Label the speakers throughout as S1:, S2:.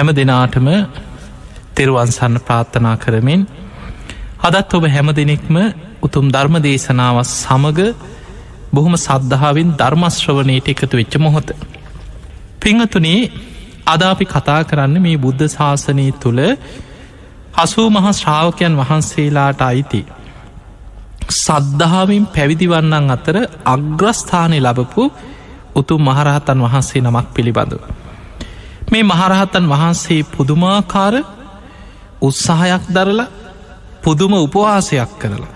S1: හැම දෙනාටම තෙරුවන්සන්න ප්‍රාර්ථනා කරමින් අදත් ඔබ හැම දෙනෙක්ම උතුම් ධර්ම දේශනාව සමඟ බොහොම සද්ධාවෙන් ධර්මශ්‍රවනයට එකතු වෙච්ච මොහොත. පිංහතුනේ අදාපි කතා කරන්න මේ බුද්ධ ශාසනය තුළ හසූ මහා ශ්‍රාවකයන් වහන්සේලාට අයිති. සද්ධාවෙන් පැවිදිවන්නන් අතර අග්‍රස්ථානය ලබපු උතුම් මහරහතන් වහන්සේ නමක් පිළිබඳව. මේ මහරහතන් වහන්සේ පුදුමාකාර උත්සාහයක් දරලා පුදුම උපවාසයක් කරලා.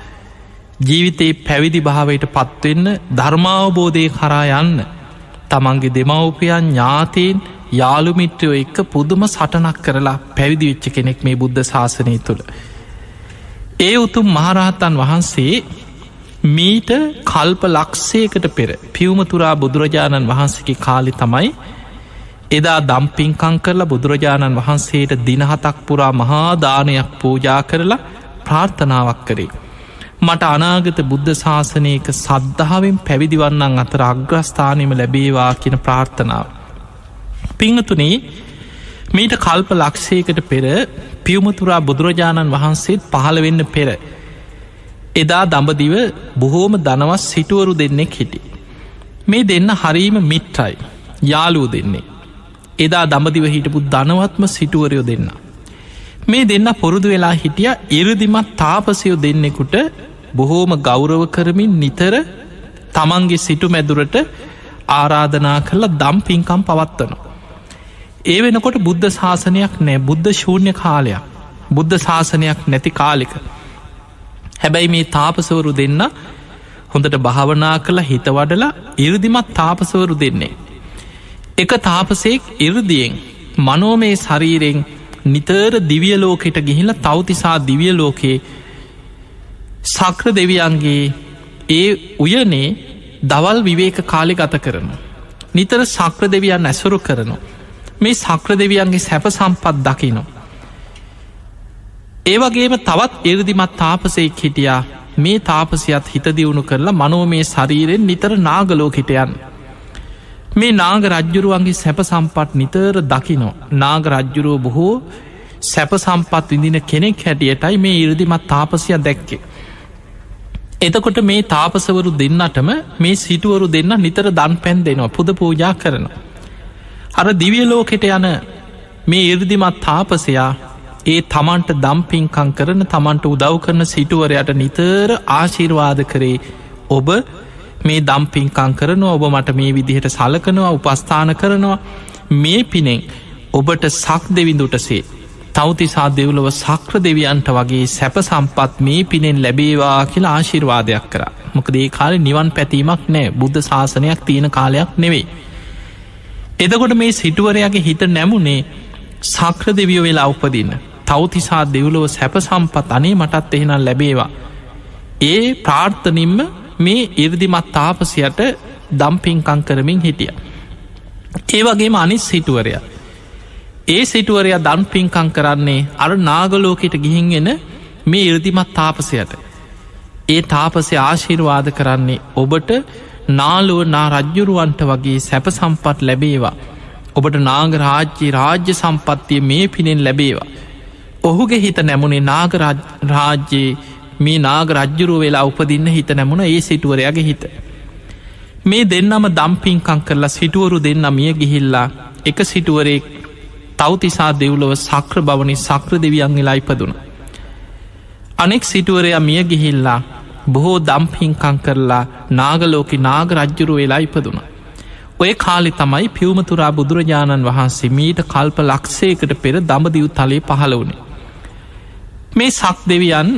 S1: ජීවිතයේ පැවිදි භාවයට පත්වෙන්න ධර්මාවබෝධය කරා යන්න තමන්ගේ දෙමවපියන් ඥාතීන් යාළුමිට්‍රයෝ එක්ක පුදුම සටනක් කරලා පැවිදි වෙච්ච කෙනෙක් මේ බුද්ධ ශාසනය තුළ. ඒ උතුම් මහරහතන් වහන්සේ මීට කල්ප ලක්ෂයකට පෙර පියවමතුරා බුදුරජාණන් වහන්සේගේ කාලි තමයි එදා දම්පින්කං කරලා බුදුරජාණන් වහන්සේට දිනහතක් පුරා මහාදානයක් පූජා කරලා ප්‍රාර්ථනාවක් කරේ. මට අනාගත බුද්ධ ශාසනයක සද්ධාවෙන් පැවිදිවන්නන් අතර අග්‍රස්ථානයම ලැබේවා කියන ප්‍රාර්ථනාව. පිංහතුනේ මීට කල්ප ලක්ෂයකට පෙර පියවමතුරා බුදුරජාණන් වහන්සේත් පහළ වෙන්න පෙර. එදා දඹදිව බොහෝම දනවස් සිටුවරු දෙන්නෙක් හිටි. මේ දෙන්න හරීම මිට්ටයි යාලූ දෙන්නේ. එදා දඹදිව හිටපු ධනවත්ම සිටුවරයෝ දෙන්න. මේ දෙන්න පොරුදු වෙලා හිටිය ඉරදිමත් තාපසයෝ දෙන්නෙකුට බොහෝම ගෞරව කරමින් නිතර තමන්ගේ සිටු මැදුරට ආරාධනා කරලා දම් පින්කම් පවත්වනවා. ඒ වෙනකොට බුද්ධ ශාසනයක් නෑ බුද්ධ ශූන්‍ය කාලයක් බුද්ධ ශාසනයක් නැති කාලික. හැබැයි මේ තාපසවරු දෙන්න හොඳට භාවනා කළ හිත වඩලා ඉරදිමත් තාපසවරු දෙන්නේ. එක තාපසෙක් ඉරදියෙන් මනෝමේ ශරීරෙන් නිතර දිවිය ලෝකෙට ගිහිල තවතිසා දිවිය ලෝකයේ සක්‍ර දෙවියන්ගේ ඒ උයනේ දවල් විවේක කාලෙ ගත කරන. නිතර සක්‍ර දෙවියන් ඇසුරු කරනු. මේ සක්‍ර දෙවියන්ගේ සැප සම්පත් දකිනවා. ඒවගේම තවත් එරදිමත් තාපසයෙක් හිටියා මේ තාපසියත් හිත දියුණු කරලා මනෝ මේ ශරීරෙන් නිතර නාගලෝකිටයන්. මේ නාග රජ්ජුරුවන්ගේ සැප සම්පත් නිතර දකිනෝ නාග රජ්ජුරුව බොහෝ සැප සම්පත් විඳින කෙනෙක් හැටියටයි මේ ඉරදිමත් තාපසිය දැක්කේ. එතකොට මේ තාපසවරු දෙන්නටම මේ සිටුවරු දෙන්න නිතර දන් පැන් දෙනවා පුද පූජා කරන. අර දිවියලෝකෙට යන මේ ඉරදිමත් තාපසයා ඒ තමන්ට දම්පින්කං කරන තමන්ට උදව් කරන සිටුවරයට නිතර ආශිර්වාද කරේ ඔබ මේ දම්පින්කං කරනවා ඔබ මට මේ විදිහට සලකනවා උපස්ථාන කරනවා මේ පිනෙන් ඔබට සක් දෙවිඳුටසේ තවතිසා දෙව්ලොව සක්‍ර දෙවියන්ට වගේ සැප සම්පත් මේ පිනෙන් ලැබේවා කියලා ආශිර්වාදයක් කර මොකදේ කාල නිවන් පැතීමක් නෑ බුද්ධ ශාසනයක් තියෙන කාලයක් නෙවෙයි. එදකොට මේ සිටුවරයාගේ හිත නැමුණේ සක්‍ර දෙවිය වෙලා උපදින්න තවතිසා දෙව්ලොව සැප සම්පත් අනේ මටත් එහෙනම් ලැබේවා. ඒ ප්‍රාර්ථනින්ම මේ ඉර්දිමත් තාපසියට දම්පින්කං කරමින් හිටිය. ඒ වගේම අනිස් සිටුවරය. ඒ සිටුවරයා දන් පින්කං කරන්නේ අර නාගලෝකෙට ගිහින්ගෙන මේ ඉර්දිමත් තාපසයට. ඒ තාපසය ආශිර්වාද කරන්නේ ඔබට නාලුව නා රජ්ජුරුවන්ට වගේ සැප සම්පත් ලැබේවා. ඔබට නාග රාජ්‍ය රාජ්‍ය සම්පත්තිය මේ පිනෙන් ලැබේවා. ඔහුගේ හිත නැමුණේ නාග රාජ්‍යයේ මේ නාග රජ්ජුරුව වෙලා උපදින්න හිත නැමුණ ඒ සිටුවරයාගේ හිත. මේ දෙන්නම දම්පින්කං කරලා සිටුවරු දෙන්න මිය ගිහිල්ලා එක සිටුවරේ තවතිසා දෙව්ලොව සක්‍ර බවනි සක්‍ර දෙවියන් වෙලා ඉපදුන. අනෙක් සිටුවරයා මිය ගිහිල්ලා බොහෝ දම්පින්කං කරලා නාගලෝකි නාග රජ්ජුරු වෙලා ඉපදුන. ඔය කාලි තමයි පියවමතුරා බුදුරජාණන් වහන්සේ මීට කල්ප ලක්ෂයකට පෙර දඹදිව් තලේ පහළ වුණේ. මේ සක් දෙවියන්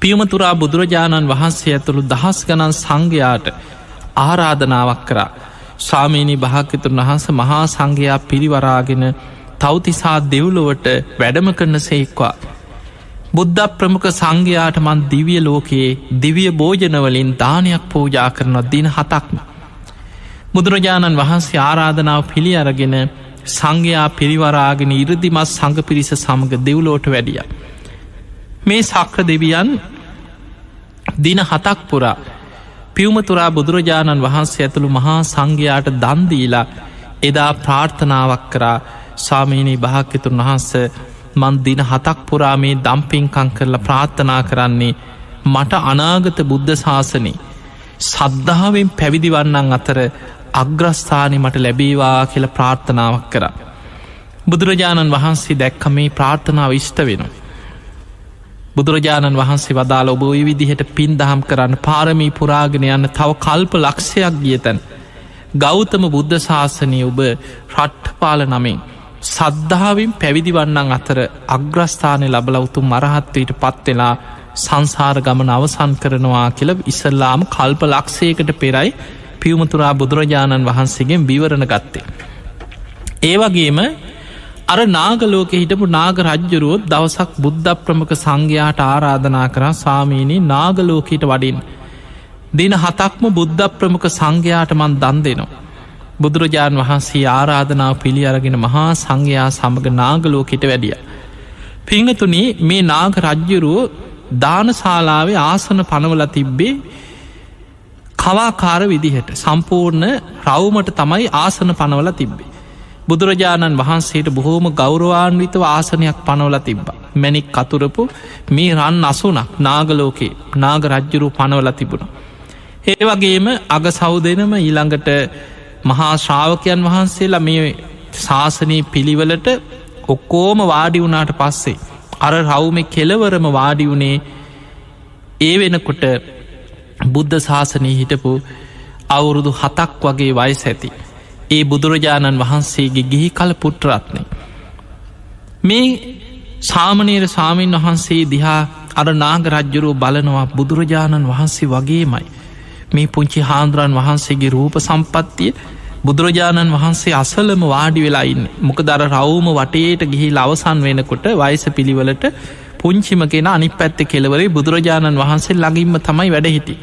S1: පියමතුරා බුදුරජාණන් වහන්සේ ඇතුළු දහස් ගණන් සංඝයාට ආරාධනාවක් කරා ස්වාමීණී භාක්‍යතුන් වහන්ස මහා සංඝයා පිරිවරාගෙන තවතිසා දෙව්ලොවට වැඩම කරන සේක්වා. බුද්ධ ප්‍රමුඛ සංඝයාට මන් දිවිය ලෝකයේ දිවිය භෝජනවලින් දානයක් පූජා කරනොත් දින හතක්ම. බුදුරජාණන් වහන්සේ ආරාධනාව පිළි අරගෙන සංඝයා පිරිවරාගෙන ඉරදිමත් සඟ පිරිස සමඟ දෙව්ලෝට වැඩිය. මේ සක්‍ර දෙවියන් දින හතක් පුරා පියවමතුරා බුදුරජාණන් වහන්සේ ඇතුළු මහා සංඝයාට දන්දීලා එදා ප්‍රාර්ථනාවක් කරා ස්වාමීනී භාක්‍යතුන් වහන්ස මන් දින හතක් පුරා මේ දම්පින්කං කරලා ප්‍රාර්ථනා කරන්නේ මට අනාගත බුද්ධ ශාසනී සද්ධාවෙන් පැවිදිවන්නන් අතර අග්‍රස්ථානය මට ලැබේවා කියල ප්‍රාර්ථනාවක් කර. බුදුරජාණන් වහන්සේ දැක්ක මේ ප්‍රාර්ථනාව ඉෂ්ට වෙන. බුදුරජාණන් වහන්සේ වදාළ ඔබ ඔය විදිහට පින් දහම් කරන්න පාරමී පුරාගෙන යන්න තව කල්ප ලක්ෂයක් ගියතැන්. ගෞතම බුද්ධ ශාසනය ඔබ රට්ටපාල නමින් සද්ධාවෙන් පැවිදිවන්නන් අතර අග්‍රස්ථානය ලබලවුතු මරහත්වයට පත්වෙලා සංසාර ගමන අවසන් කරනවා කියල ඉස්සල්ලාම කල්ප ලක්ෂයකට පෙරයි පිවමතුරා බුදුරජාණන් වහන්සේගෙන් විවරණ ගත්තේ. ඒවගේම අර නාගලෝක හිටපු නාග රජ්ජරුවොත් දවසක් බුද්ධ ප්‍රමක සංඝයාට ආරාධනා කරා සාමීනී නාගලෝකීට වඩින්. දින හතක්ම බුද්ධ ප්‍රමුඛ සංඝයාට මන් දන් දෙනවා. බුදුරජාණන් වහන්සේ ආරාධනාව පිළි අරගෙන මහා සංඝයා සමඟ නාගලෝකට වැඩිය. පිංහතුනි මේ නාග රජ්ජුරුව දානශාලාවේ ආසන පනවල තිබ්බේ කවාකාර විදිහට සම්පූර්ණ රවුමට තමයි ආසන පනවල තිබ්බේ. බුදුරජාණන් වහන්සේට බොහෝම ගෞරවාන්විතව ආසනයක් පනවල තිබ්බ. මැනික් කතුරපු මේ රන් අසුනක් නාගලෝකේ නාග රජ්ජුරු පනවල තිබුණ. ඒ වගේම අග සෞදනම ඊළඟට මහා ශ්‍රාවකයන් වහන්සේලා මේ ශාසනී පිළිවලට ඔක්කෝම වාඩි වුණාට පස්සේ අර රවුම කෙලවරම වාඩි වුණේ ඒ වෙනකොට බුද්ධ ශාසනය හිටපු අවුරුදු හතක් වගේ වයස ඇති. ඒ බුදුරජාණන් වහන්සේගේ ගිහි කල පුට්‍රත්නය. මේ සාමනීර සාමීන් වහන්සේ දිහා අර නාග රජ්ජුරුව බලනවා බුදුරජාණන් වහන්සේ වගේමයි. මේ පුංචි හාන්දුරන් වහන්සේගේ රූප සම්පත්තිය බුදුරජාණන් වහන්සේ අසලම වාඩි වෙලායින්න මොක දර රවුම වටේට ගිහි ලවසන් වෙනකොට වයිස පිළිවලට පුංචිම කෙන අනි පැත්ත කෙලවරේ බුදුරජාණන් වහන්සේ ළඟින්ම තමයි වැඩහිටි.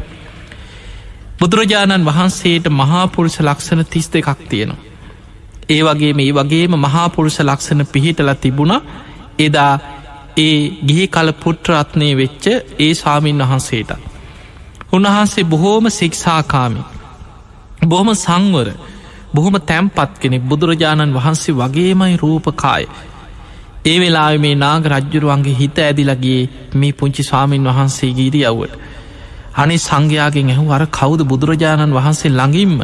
S1: බුදුරජාණන් වහන්සේට මහාපුරුෂ ලක්ෂණ තිස් දෙකක් තියෙනවා. ඒ වගේ මේ වගේම මහාපුරුෂ ලක්ෂණ පිහිටල තිබුණ එදා ඒ ගිහි කල පුට්‍රත්නය වෙච්ච ඒ ස්වාමීන් වහන්සේට. උන්වහන්සේ බොහෝම සික්ෂාකාමි. බොහොම සංවර බොහොම තැම්පත් කෙනෙ බුදුරජාණන් වහන්සේ වගේමයි රූපකාය. ඒ වෙලා මේ නාග රජ්ජුරුවන්ගේ හිත ඇදිලගේ මේ පුංචි ස්වාමීන් වහන්සේ ගීරි අව්වට. අනි සංඝයාගෙන් ඇහු අර කවුද බුදුරජාණන් වහන්සේ ළඟින්ම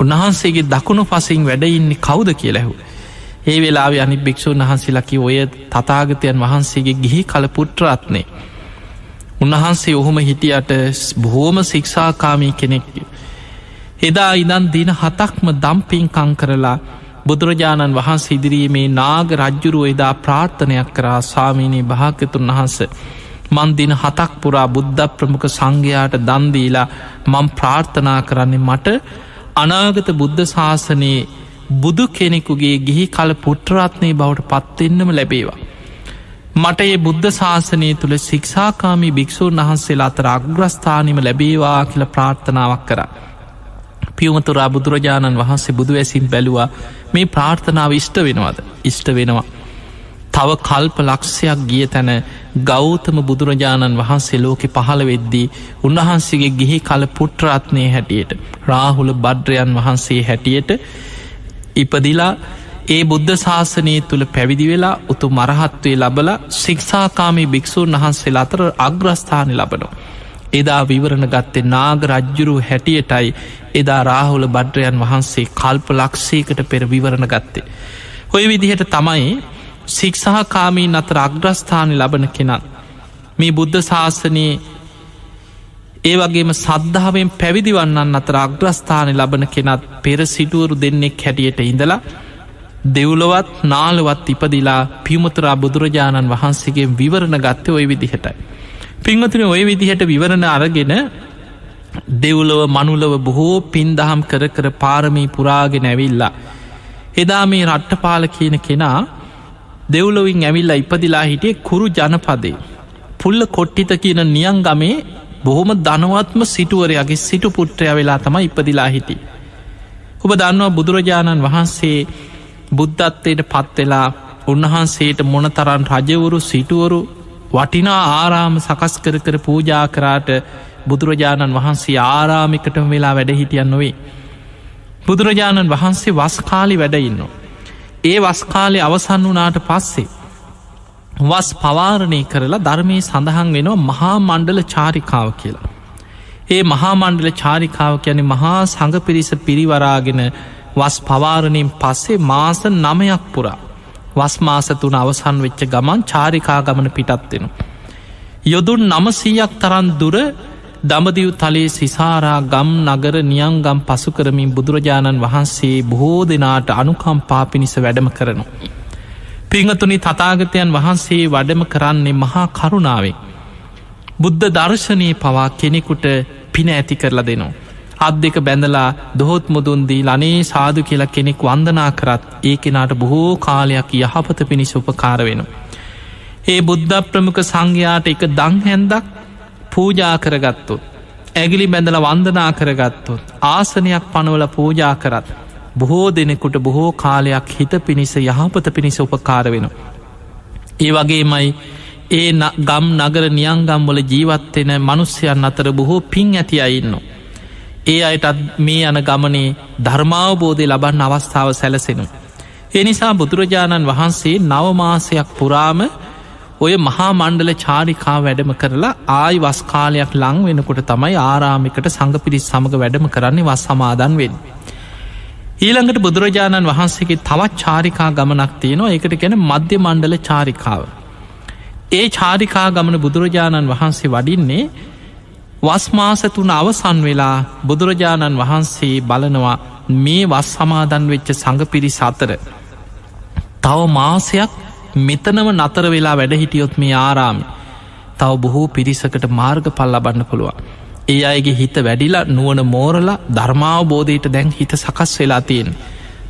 S1: උන්වහන්සේගේ දකුණු පසින් වැඩඉන්නේ කවුද කියලැහු. ඒ වෙලාව අනි භික්‍ෂූන් වහන්සේලකි ඔය තතාගතයන් වහන්සේගේ ගිහි කල පුට්‍රත්නේ. උන්වහන්සේ ඔහොම හිටියට බොහෝම සික්ෂාකාමී කෙනෙක්ය. එදා ඉදන් දින හතක්ම දම්පින්කං කරලා බුදුරජාණන් වහන්සේ ඉදිරීමේ නාග රජ්ජුරුව එදා ප්‍රාර්ථනයක් කරා ස්වාමීනී භාග්‍යතුන් වහන්ස මන් දින හතක් පුරා බුද්ධ ප්‍රමුඛ සංඝයාට දන්දීලා මං ප්‍රාර්ථනා කරන්නේ මට අනාගත බුද්ධ ශාසනයේ බුදු කෙනෙකුගේ ගිහි කල පුට්‍රාත්නය බවට පත්වෙන්නම ලැබේවා. මට ඒ බුද්ධ ශාසනය තුළ ශික්ෂාකාමී භික්‍ෂූන් වහන්සේලා අතර අග්‍රස්ථානීම ලැබේවා කියල ප්‍රාර්ථනාවක් කර. පියවතුරා බුදුරජාණන් වහන්සේ බුදු ඇසින් බැලුවා මේ ප්‍රාර්ථනාව ඉෂ්ට වෙනවාද ඉෂ්ට වෙනවා. තව කල්ප ලක්ෂයක් ගිය තැන ගෞතම බුදුරජාණන් වහන්සේ ලෝකෙ පහළ වෙද්දී උන්වහන්සේගේ ගිහි කල පුට්‍රාත්නය හැටියට රාහුල බඩ්‍රයන් වහන්සේ හැටියට ඉපදිලා ඒ බුද්ධ ශාසනය තුළ පැවිදි වෙලා උතු මරහත්වේ ලබල ශික්ෂාකාමී භික්‍ෂූන් වහන්සේ අතර අග්‍රස්ථානය ලබනවා. එදා විවරණ ගත්තේ නාග රජ්ජුරු හැටියටයි එදා රාහුල බඩ්‍රයන් වහන්සේ කල්ප ලක්ෂයකට පෙර විවරණ ගත්තේ. ඔය විදිහට තමයි සික්ෂහකාමීන් අතර අග්‍රස්ථානය ලබන කෙනත්. මේ බුද්ධ ශාසනයේ ඒ වගේම සද්ධාවෙන් පැවිදිවන්නන් අතර අග්‍රස්ථානය ලබන කෙනත් පෙර සිටුවරු දෙන්නෙක් හැටියට ඉඳලා දෙව්ලොවත් නාලවත් ඉපදිලා පියමුතරා බුදුරජාණන් වහන්සේගේ විවරණ ගත්ත ඔය විදිහටයි. පිංහතුන ඔය විදිහට විවරණ අරගෙන දෙව්ලොව මනුලව බොහෝ පින්දහම් කර කර පාරමී පුරාගෙන ඇවිල්ලා. එදා මේ රට්ටපාල කියන කෙනා දෙව්ලොවින් ඇවිල්ලා ඉපදිලා හිටිය කුරු ජනපදේ. පුල්ල කොට්ටිත කියන නියන් ගමේ බොහොම ධනවත්ම සිටුවරයාගේ සිටු පුට්‍රය වෙලා තම ඉපදිලා හිටි. ඔබ දන්නවා බුදුරජාණන් වහන්සේ බුද්ධත්වයට පත්වෙලා උන්වහන්සේට මොනතරන් රජවරු සිටුවරු වටිනා ආරාම සකස් කර කර පූජා කරාට බුදුරජාණන් වහන්සේ ආරාමිකටම වෙලා වැඩ හිටියන් නොවේ. බුදුරජාණන් වහන්සේ වස්කාලි වැඩඉන්න. ඒ වස්කාලෙ අවසන් වනාට පස්සේ. වස් පවාරණය කරලා ධර්මය සඳහන් වෙනවා මහා මණ්ඩල චාරිකාව කියලා. ඒ මහා මණ්ඩල චාරිකාව යැන මහා සඟ පිරිස පිරිවරාගෙන වස් පවාරණයෙන් පස්සේ මාස නමයක් පුරා වස් මාස තුන අවසන් වෙච්ච ගමන් චාරිකා ගමන පිටත්වෙන. යොදුන් නමසීයක් තරන් දුර දමදිව් තලේ සිසාරා ගම් නගර නියංගම් පසු කරමින් බුදුරජාණන් වහන්සේ බොහෝ දෙනාට අනුකම් පාපිනිස වැඩම කරනු. පිංහතුනි තතාගතයන් වහන්සේ වඩම කරන්නේ මහා කරුණාවෙන්. බුද්ධ දර්ශනය පවා කෙනෙකුට පින ඇති කරලා දෙනවා. අත් දෙක බැඳලා දොහොත් මුදුන්දී ලනේ සාදු කියලා කෙනෙක් වන්දනා කරත් ඒ කෙනාට බොහෝ කාලයක් යහපත පිණිස උපකාර වෙන. ඒ බුද්ධ ප්‍රමුඛ සංඝයාට එක දං හැන්දක් පූජා කරගත්තුත්. ඇගිලි බැඳල වන්දනා කරගත්තොත්. ආසනයක් පනවල පූජා කරත්. බොහෝ දෙනෙකුට බොහෝ කාලයක් හිත පිණිස යහපත පිණිස උපකාර වෙන. ඒ වගේමයි ඒ ගම් නගර නියංගම්වල ජීවත්වෙන මනුස්්‍යයන් අතර බොහෝ පින් ඇති අඉන්නවා. ඒ අයටත් මේ යන ගමනේ ධර්මාවබෝධය ලබන්න අවස්ථාව සැලසෙනු. එනිසා බුදුරජාණන් වහන්සේ නවමාසයක් පුරාම ඔය මහා මණ්ඩල චාරිකා වැඩම කරලා ආයි වස්කාලයක් ලං වෙනකොට තමයි ආරාමිකට සඟ පිරිස් සමඟ වැඩම කරන්නේ වස් සමාදන් වෙන්. ඊළඟට බුදුරජාණන් වහන්සේගේ තවත් චාරිකා ගමනක් තියෙනවා එකට ගැන මධ්‍ය මණ්ඩල චාරිකාව. ඒ චාරිකා ගමන බුදුරජාණන් වහන්සේ වඩින්නේ වස්මාස තුන අවසන් වෙලා බුදුරජාණන් වහන්සේ බලනවා මේ වස් සමාදන් වෙච්ච සඟ පිරිස් අතර. තව මාසයක් මෙතනව නතර වෙලා වැඩ හිටියොත් මේ ආරාමි. තව බොහෝ පිරිසකට මාර්ග පල් ලබන්න පුළුවන්. ඒ අයගේ හිත වැඩිලා නුවන මෝරලා ධර්මාවබෝධයට දැන් හිත සකස් වෙලා තියෙන්.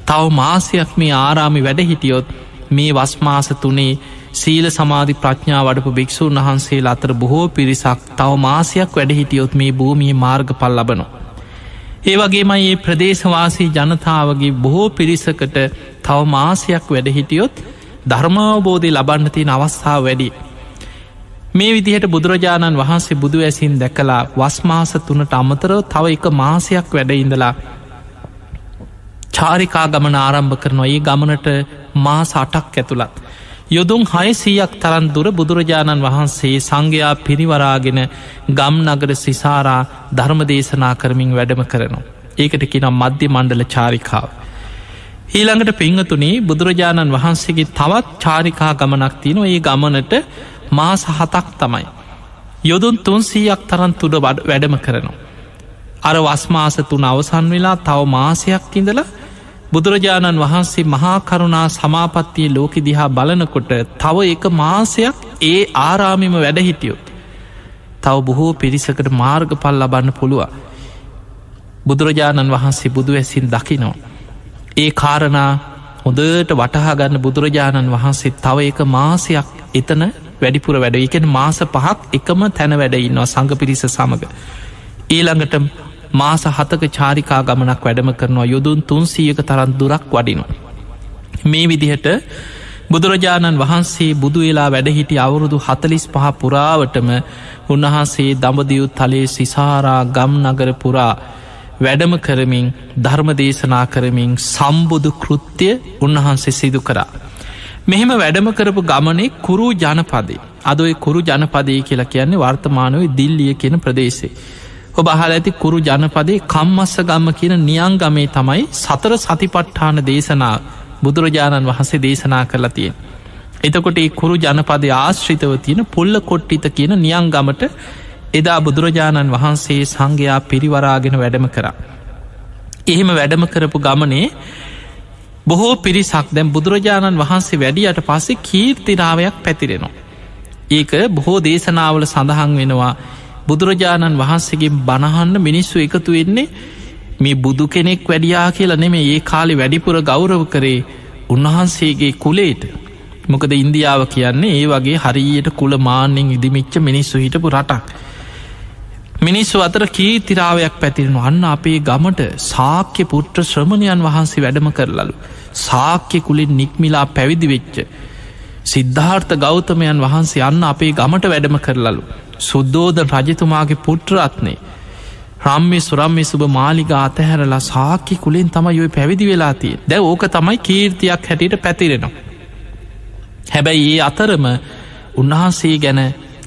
S1: තව මාසයක් මේ ආරාමි වැඩ හිටියොත් මේ වස්මාස තුනේ සීල සමාධි ප්‍රඥා වඩපු භික්‍ෂූන් වහන්සේ අතර බොහෝ පිරිසක් තව මාසයක් වැඩ හිටියොත් මේ භූමිය මාර්ග පල් ලබනු. ඒ වගේමයි ඒ ප්‍රදේශවාසී ජනතාවගේ බොහෝ පිරිසකට තව මාසයක් වැඩ හිටියොත් ධර්මාවබෝධය ලබන්න තියෙන අවස්ථාව වැඩි. මේ විදිහට බුදුරජාණන් වහන්සේ බුදු ඇසින් දැකලා වස්මාස තුනට අමතරව තව එක මාසයක් වැඩඉඳලා චාරිකා ගමන ආරම්භ කරනවා ඒ ගමනට මා සටක් ඇතුළත්. යොදුම් හයසීයක් තරන් දුර බුදුරජාණන් වහන්සේ සංඝයා පිරිවරාගෙන ගම් නගර සිසාරා ධර්ම දේශනා කරමින් වැඩම කරනවා. ඒකට කිනම් මධ්‍ය මණ්ඩල චාරිකාව. ඊළඟට පිංහතුනේ බුදුරජාණන් වහන්සේගේ තවත් චාරිකා ගමනක් තියෙන ඒ ගමනට මාස හතක් තමයි. යොදුන් තුන්සීයක් තරන් තුඩ වැඩම කරනවා. අර වස්මාස තුන අවසන් වෙලා තව මාසයක් ඉඳලා බුදුරජාණන් වහන්සේ මහා කරුණා සමාපත්තිය ලෝකෙ දිහා බලනකොට තව එක මාසයක් ඒ ආරාමිම වැඩහිටියොත්. තව බොහෝ පිරිසකට මාර්ග පල් ලබන්න පුළුව. බුදුරජාණන් වහන්සේ බුදු ඇසින් දකිනෝ. ඒ කාරණා හොදට වටහාගන්න බුදුරජාණන් වහන්සේ තව එක මාසයක් එතන වැඩිපුර වැඩ එකෙන මාස පහක් එකම තැන වැඩඉන්නවා සඟ පිරිස සමඟ. ඊළඟට මාස හතක චාරිකා ගමනක් වැඩම කරනවා යොදුන් තුන්සීයක තරන් දුරක් වඩිනු. මේ විදිහට බුදුරජාණන් වහන්සේ බුදු වෙලා වැඩහිටි අවුරුදු හතලිස් පහ පුරාවටම උන්වහන්සේ දඹදියු තලේ සිසාරා ගම් නගර පුරා වැඩම කරමින් ධර්ම දේශනා කරමින් සම්බුදු කෘත්‍යය උන්වහන්සේ සිදු කරා. මෙහෙම වැඩම කරපු ගමනේ කුරු ජනපදේ අදොයි කුරු ජනපදය කියලා කියන්නේ වර්තමානවේ දිල්ලිය කියෙන ප්‍රදේශේ. ඔබ අහල ඇති කුරු ජනපදේ කම්මස්ස ගම්ම කියන නියංගමේ තමයි සතර සතිපට්ඨාන දේශනා බුදුරජාණන් වහන්සේ දේශනා කරලා තියෙන්. එතකොට ඒ කුරු ජනපද ආශ්‍රිතව තියෙන පුල්ල කොට්ටිත කියන නියංගමට එදා බුදුරජාණන් වහන්සේ සංඝයා පිරිවරාගෙන වැඩම කරා. එහෙම වැඩම කරපු ගමනේ බොහෝ පිරිසක් දැම් බුදුරජාණන් වහන්සේ වැඩියට පස්සේ කීර්තිරාවයක් පැතිරෙනවා. ඒක බොහෝ දේශනාවල සඳහන් වෙනවා බුදුරජාණන් වහන්සේගේ බණහන්න මිනිස්සු එකතු වෙන්නේ මේ බුදු කෙනෙක් වැඩියා කියලා නෙමේ ඒ කාලි වැඩිපුර ගෞරව කරේ උන්වහන්සේගේ කුලේට මොකද ඉන්දියාව කියන්නේ ඒ වගේ හරියට කුල මාන්‍යෙන් ඉදිමිච්ච මිනිස්සු හිටපු රටක්. මිනිස්සු අතර කීතිරාවයක් පැතිරෙන අන්න අපේ ගමට සාක්‍ය පුට්‍ර ශ්‍රමණයන් වහන්සේ වැඩම කරලලු. සාක්‍ය කුලින් නික්මිලා පැවිදි වෙච්ච. සිද්ධාර්ථ ගෞතමයන් වහන්සේ අන්න අපේ ගමට වැඩම කරලලු. සුද්දෝද රජතුමාගේ පුට්‍රත්නේ රම්මි සුරම්මි සුබ මාලිගා අතහැරලා සාකි කුලෙන් තමයි යොයි පැවිදි වෙලාතිය දැ ඕක තමයි කීර්තියක් හැටියට පැතිරෙනවා. හැබැයි ඒ අතරම උන්වහන්සේ ගැන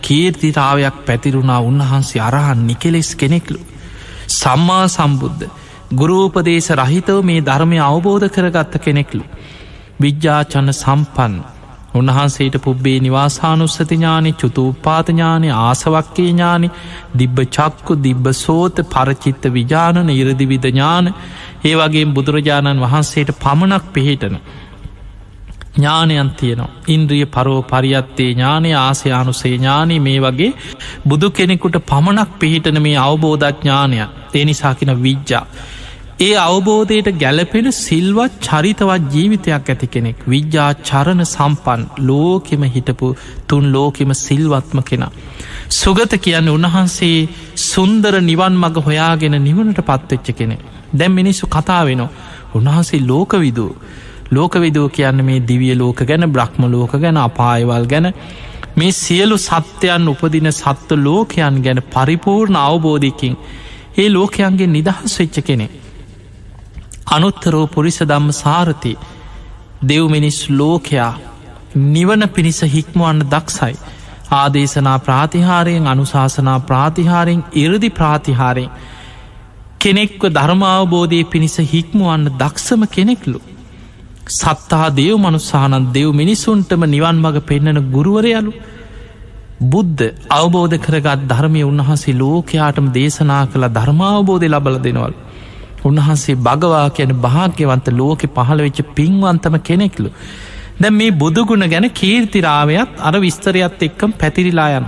S1: කීර්තිතාවයක් පැතිරුණා උන්වහන්සේ අරහන් නිකෙලෙස් කෙනෙක්ලු. සම්මා සම්බුද්ධ ගුරූපදේශ රහිතව මේ ධර්මය අවබෝධ කරගත්ත කෙනෙක්ලු. විද්‍යාචන්න සම්පන් උන්වහන්සේට පුබ්බේ නිවාසානුස්සති ඥානි චුතුපාතඥානය ආසවක්කේ ඥානි දිබ්බ චක්කු දිබ්බ සෝත පරචිත්ත විජානන ඉරදිවිධ ඥාන ඒ වගේ බුදුරජාණන් වහන්සේට පමණක් පිහිටන ඥානයන් තියනවා. ඉන්ද්‍රිය පරෝ පරියත්තේ ඥානය ආසයානුසේ ඥානී මේ වගේ බුදු කෙනෙකුට පමණක් පිහිටන මේ අවබෝධඥානය ඒනිසාකින විද්‍යා. ඒ අවබෝධයට ගැලපෙන සිල්වත් චරිතවත් ජීවිතයක් ඇති කෙනෙක් විද්‍යා චරණ සම්පන් ලෝකෙම හිටපු තුන් ලෝකෙම සිල්වත්ම කෙනා. සුගත කියන්න උන්වහන්සේ සුන්දර නිවන් මඟ හොයාගෙන නිවනට පත්වෙච්ච කෙනෙ. දැම් මිනිස්සු කතා වෙනවා. උන්වහන්සේ ලෝකවිදූ. ලෝකවිදෝ කියන්න මේ දිවිය ලෝක ගැන බ්‍රහ්ම ලෝක ගැන අපායවල් ගැන මේ සියලු සත්‍යයන් උපදින සත්ව ලෝකයන් ගැන පරිපූර්ණ අවබෝධයකින් ඒ ලෝකයන්ගේ නිදහස් වෙච්ච කෙනෙ. අනුත්තරෝ පුරිස දම්ම සාරති දෙව්මිනිස් ලෝකයා නිවන පිණිස හික්මුවන්න දක්සයි. ආදේශනා ප්‍රාතිහාරයෙන් අනුශාසනා ප්‍රාතිහාරයෙන් ඉරදි ප්‍රාතිහාරයෙන් කෙනෙක්ව ධර්මාවබෝධය පිණිස හික්මුවන්න දක්ෂම කෙනෙක්ලු. සත්තා දේව මනුස්සානන් දෙව් මිනිසුන්ටම නිවන් මඟ පෙන්නන ගුරුවරයලු බුද්ධ අවබෝධ කරගත් ධර්මය උන්වහන්සේ ලෝකයාටම දේශනා කළ ධර්මාවබෝධය ලබල දෙනවල්. උන්වහන්සේ භගවා කියන භාග්‍යවන්ත ලෝකෙ පහළ වෙච්ච පින්වන්තම කෙනෙක්ලු. දැ මේ බුදුගුණ ගැන කීර්තිරාවයක් අර විස්තරයත් එක්කම් පැතිරිලා යන.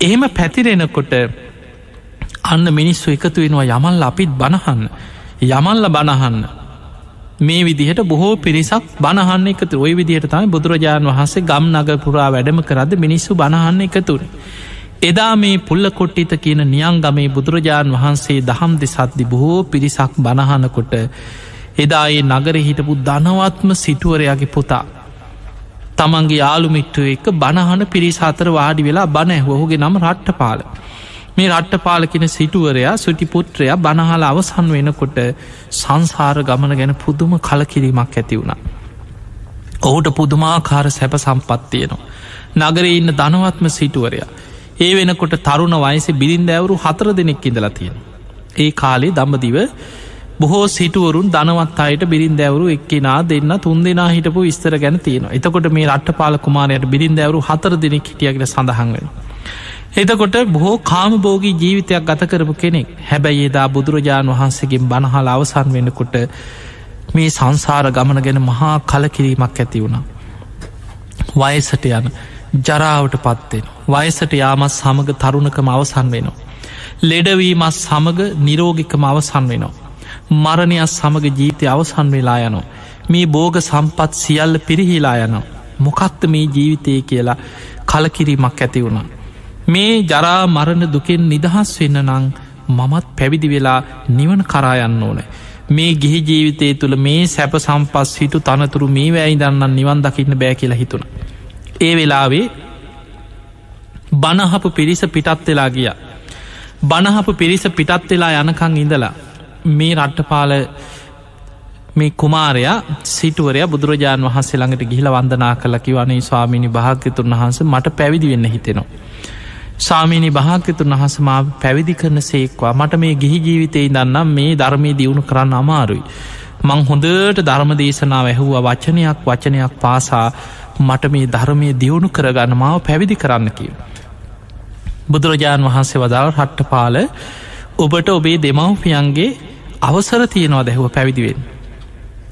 S1: එහෙම පැතිරෙනකොට අන්න මිනිස්සු එකතු වෙනවා යමල් අපිත් බණහන්න යමල්ල බණහන්න මේ විදිහට බොහෝ පිරිසක් බණහන්න එකතු ඔය විදිහට තමයි බුදුරජාණන් වහන්සේ ගම් නගපුරා වැඩම කරද මිනිස්සු බණහන්න එකතුර. එදා මේ පුල්ල කොට්ටිත කියන නියංගමේ බුදුරජාණන් වහන්සේ දහම් දෙසද්දි බොහෝ පිරිසක් බණහනකොට එදා ඒ නගර හිටපු ධනවත්ම සිටුවරයාගේ පුතා. තමන්ගේ යාළුමිට්ටුව එක බණහන පිරිස අතර වාඩි වෙලා බණ ඇහුවහුගේ නම රට්ට පාල. මේ රට්ටපාලකින සිටුවරයා සුටි පුත්‍රයා බණහල අවසන් වෙනකොට සංසාර ගමන ගැන පුදුම කලකිරීමක් ඇති වුණා. ඔහුට පුදුමාකාර සැප සම්පත්තියනවා. නගර ඉන්න ධනවත්ම සිටුවරයා. ඒ වෙනකොට තරුණ වයස බිරින්ද ඇවරු හතර දෙනෙක් ඉඳලා තියෙන. ඒ කාලේ දම්බදිව බොහෝ සිටුවරුන් දනවත් අයට බිරින් දැවරු එක්කෙනා දෙන්න තුන් දෙනා හිටපු විස්තර ගැන තියෙන එතකොට මේ රට්ට පාල කුමාරයට බිරින් දැවරු හතර දෙනෙක් හිටියගෙන සඳහන්වෙන. එතකොට බොහෝ කාමබෝගී ජීවිතයක් ගත කරපු කෙනෙක් හැබැයි එදා බුදුරජාණන් වහන්සේගෙන් බණහල අවසන් වෙනකොට මේ සංසාර ගමන ගැන මහා කලකිරීමක් ඇති වුණා. වයසට යන ජරාවට පත්වෙන. වයසට යාමත් සමඟ තරුණකම අවසන් වෙනවා. ලෙඩවීමත් සමඟ නිරෝගිකම අවසන් වෙනවා. මරණයක් සමඟ ජීවිතය අවසන් වෙලා යනවා. මේ බෝග සම්පත් සියල්ල පිරිහිලා යනවා. මොකක්ද මේ ජීවිතය කියලා කලකිරීමක් ඇති වුණා. මේ ජරා මරණ දුකෙන් නිදහස් වෙන්න නං මමත් පැවිදි වෙලා නිවන කරායන්න ඕන. මේ ගිහි ජීවිතය තුළ මේ සැප සම්පස් හිතු තනතුරු මේ වැයි දන්න නිවන් දකින්න බෑ කියලා හිතුන. ඒ වෙලාවේ බණහපු පිරිස පිටත් වෙලා ගිය. බණහපු පිරිස පිටත් වෙලා යනකං ඉඳලා මේ රට්ටපාල මේ කුමාරයා සිටුවරය බුදුරජාණන් වහන්සේ ළඟට ගිහිල වන්දනා කළ කිවනේ ස්වාමිනි භාග්‍යතුන් වහන්ස මට පැවිදි වෙන්න හිතෙනවා. සාමීනි භාග්‍යතුන් වහසමා පැවිදි කරන සේක්වා මට මේ ගිහි ජීවිතයි දන්නම් මේ ධර්මය දියුණු කරන්න අමාරුයි. මං හොඳට ධර්ම දේශනාව ඇහුව වචනයක් වචනයක් පාසා මට මේ ධර්මය දියුණු කරගන්න මාව පැවිදි කරන්න කිව. බුදුරජාණන් වහන්සේ වදාව හට්ට පාල ඔබට ඔබේ දෙමව්පියන්ගේ අවසර තියෙනවා දැහුව පැවිදිවෙන්.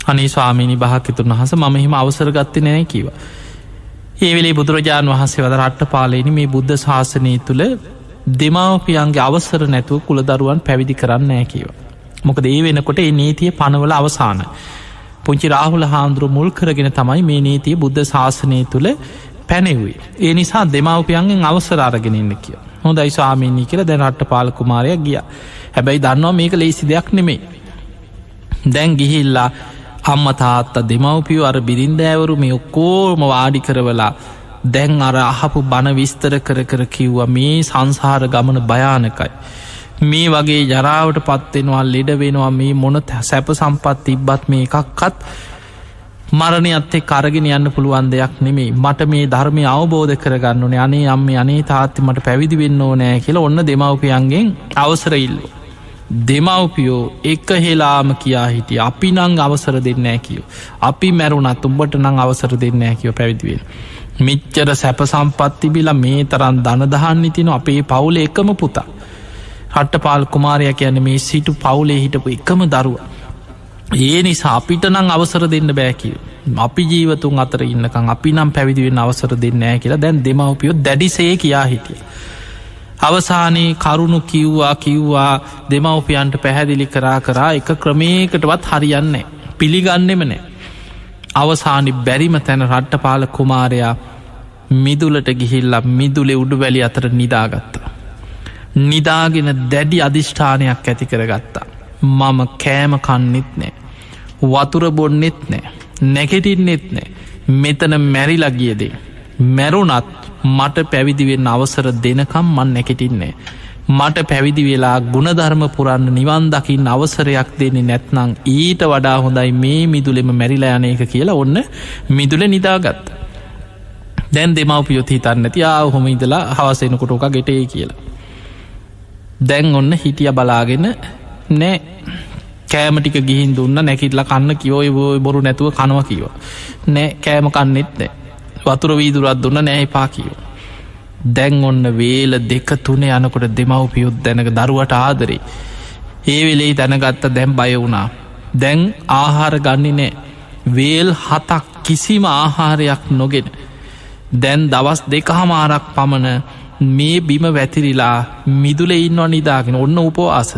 S1: අනේ ස්වාමීනි භාකිතුන් වහස මම හිම අවසර ගත්ති නෑ කිව. ඒවෙලේ බුදුරජාණන් වහන්සේ වද රට්ට පාලනි මේ බුද්ධ ශාසනය තුළ දෙමවපියන්ගේ අවසර නැතුව කුළදරුවන් පැවිදි කරන්න නෑ කියව. මොකද ඒ වෙනකොට ඒ නීතිය පනවල අවසාන. පුංචි රාහුල හාමුදුරුව මුල් කරගෙන තමයි මේ නීතිය බුද්ධ ශාසනය තුළ පැනෙවුයි. ඒ නිසා දෙමවපියන්ගෙන් අවසරාරගෙනන්න කිය. හොඳයි ස්වාමීනී කියල දැ රට්ට පාලකුමාරයක් ගිය. හැබැයි දන්නවා මේක ලේසි දෙයක් නෙමේ. දැන් ගිහිල්ලා අම්ම තාත්ත දෙමවපියෝ අර බිරින්දෑවරු මේ ඔක්කෝම වාඩි කරවලා දැන් අර අහපු බණ විස්තර කර කර කිව්ව මේ සංසාර ගමන භයානකයි. මේ වගේ ජරාවට පත්වෙනවා ලෙඩ වෙනවා මේ මොන සැප සම්පත් තිබ්බත් මේ එකක්කත් මරණය අත්තේ කරගෙන යන්න පුළුවන් දෙයක් නෙමේ මට මේ ධර්මය අවබෝධ කරගන්නනේ අනේ අම්ම අනේ තාත්ති මට පැවිදි වෙන්න ඕනෑ කියලා ඔන්න දෙමවපියන්ගෙන් අවසරඉල්ලෝ. දෙමවපියෝ එක හෙලාම කියා හිටිය අපි නං අවසර දෙන්නෑ කියෝ. අපි මැරුණත් උඹට නං අවසර දෙන්නෑ කියෝ පැවිදිවෙන. මිච්චර සැප සම්පත්තිබිලා මේ තරන් දනදහන්න ඉතින අපේ පවුල එකම පුතා. හට්ට පාල් කුමාරය කියන මේ සිටු පවුලේ හිටපු එකම දරුව. ඒ නිසා අපිට නං අවසර දෙන්න බෑකිව. අපි ජීවතුන් අතර ඉන්නකං අපි නම් පැවිදිවෙන් අවසර දෙන්නෑ කියලා දැන් දෙමවපියෝ දැඩිසේ කියා හිටිය. අවසානයේ කරුණු කිව්වා කිව්වා දෙමවපියන්ට පැහැදිලි කරා කරා එක ක්‍රමයකටවත් හරියන්නේ පිළිගන්නෙම නෑ. අවසානි බැරිම තැන රට්ටපාල කුමාරයා මිදුලට ගිහිල්ල මිදුලේ උඩු වැලි අතර නිදාගත්තා. නිදාගෙන දැඩි අධිෂ්ඨානයක් ඇති කරගත්තා. මම කෑම කන්නෙත් නෑ. වතුර බොන්නෙත් නෑ. නැකෙටින්නෙත් නෑ. මෙතන මැරිලගියදේ. මැරුණත් මට පැවිදිවෙන්න අවසර දෙනකම් මන් නැකෙටින්නේ. මට පැවිදි වෙලා ගුණධර්ම පුරන්න නිවන් දකිින් අවසරයක් දෙන්නේ නැත්නං ඊට වඩා හොඳයි මේ මිදුලෙම මැරිලා යනයක කියලා ඔන්න මිදුල නිදාගත්ත. දැන් දෙමවපියොත් හිතන්න ඇති ආ හොම ඉදලා හවසෙනකොටෝක ගෙටේ කියලා. දැන් ඔන්න හිටිය බලාගෙන නෑ කෑමටික ගිහින් දුන්න නැකිටල කන්න කිවෝය බොරු නැතුව කනව කිව. නෑ කෑම කන්නෙත් නෑ වතුර වීදුරත් දුන්න නෑ පා කියෝ. දැන් ඔන්න වේල දෙක තුනේ යනකොට දෙමවපියුත් දැනක දරුවට ආදරේ. ඒ වෙලේ දැනගත්ත දැම් බය වුණා. දැන් ආහාර ගන්නි නෑ. වේල් හතක් කිසිම ආහාරයක් නොගෙන. දැන් දවස් දෙක හමාරක් පමණ මේ බිම වැතිරිලා මිදුල ඉන්නවා නිදාගෙන ඔන්න උපවාස.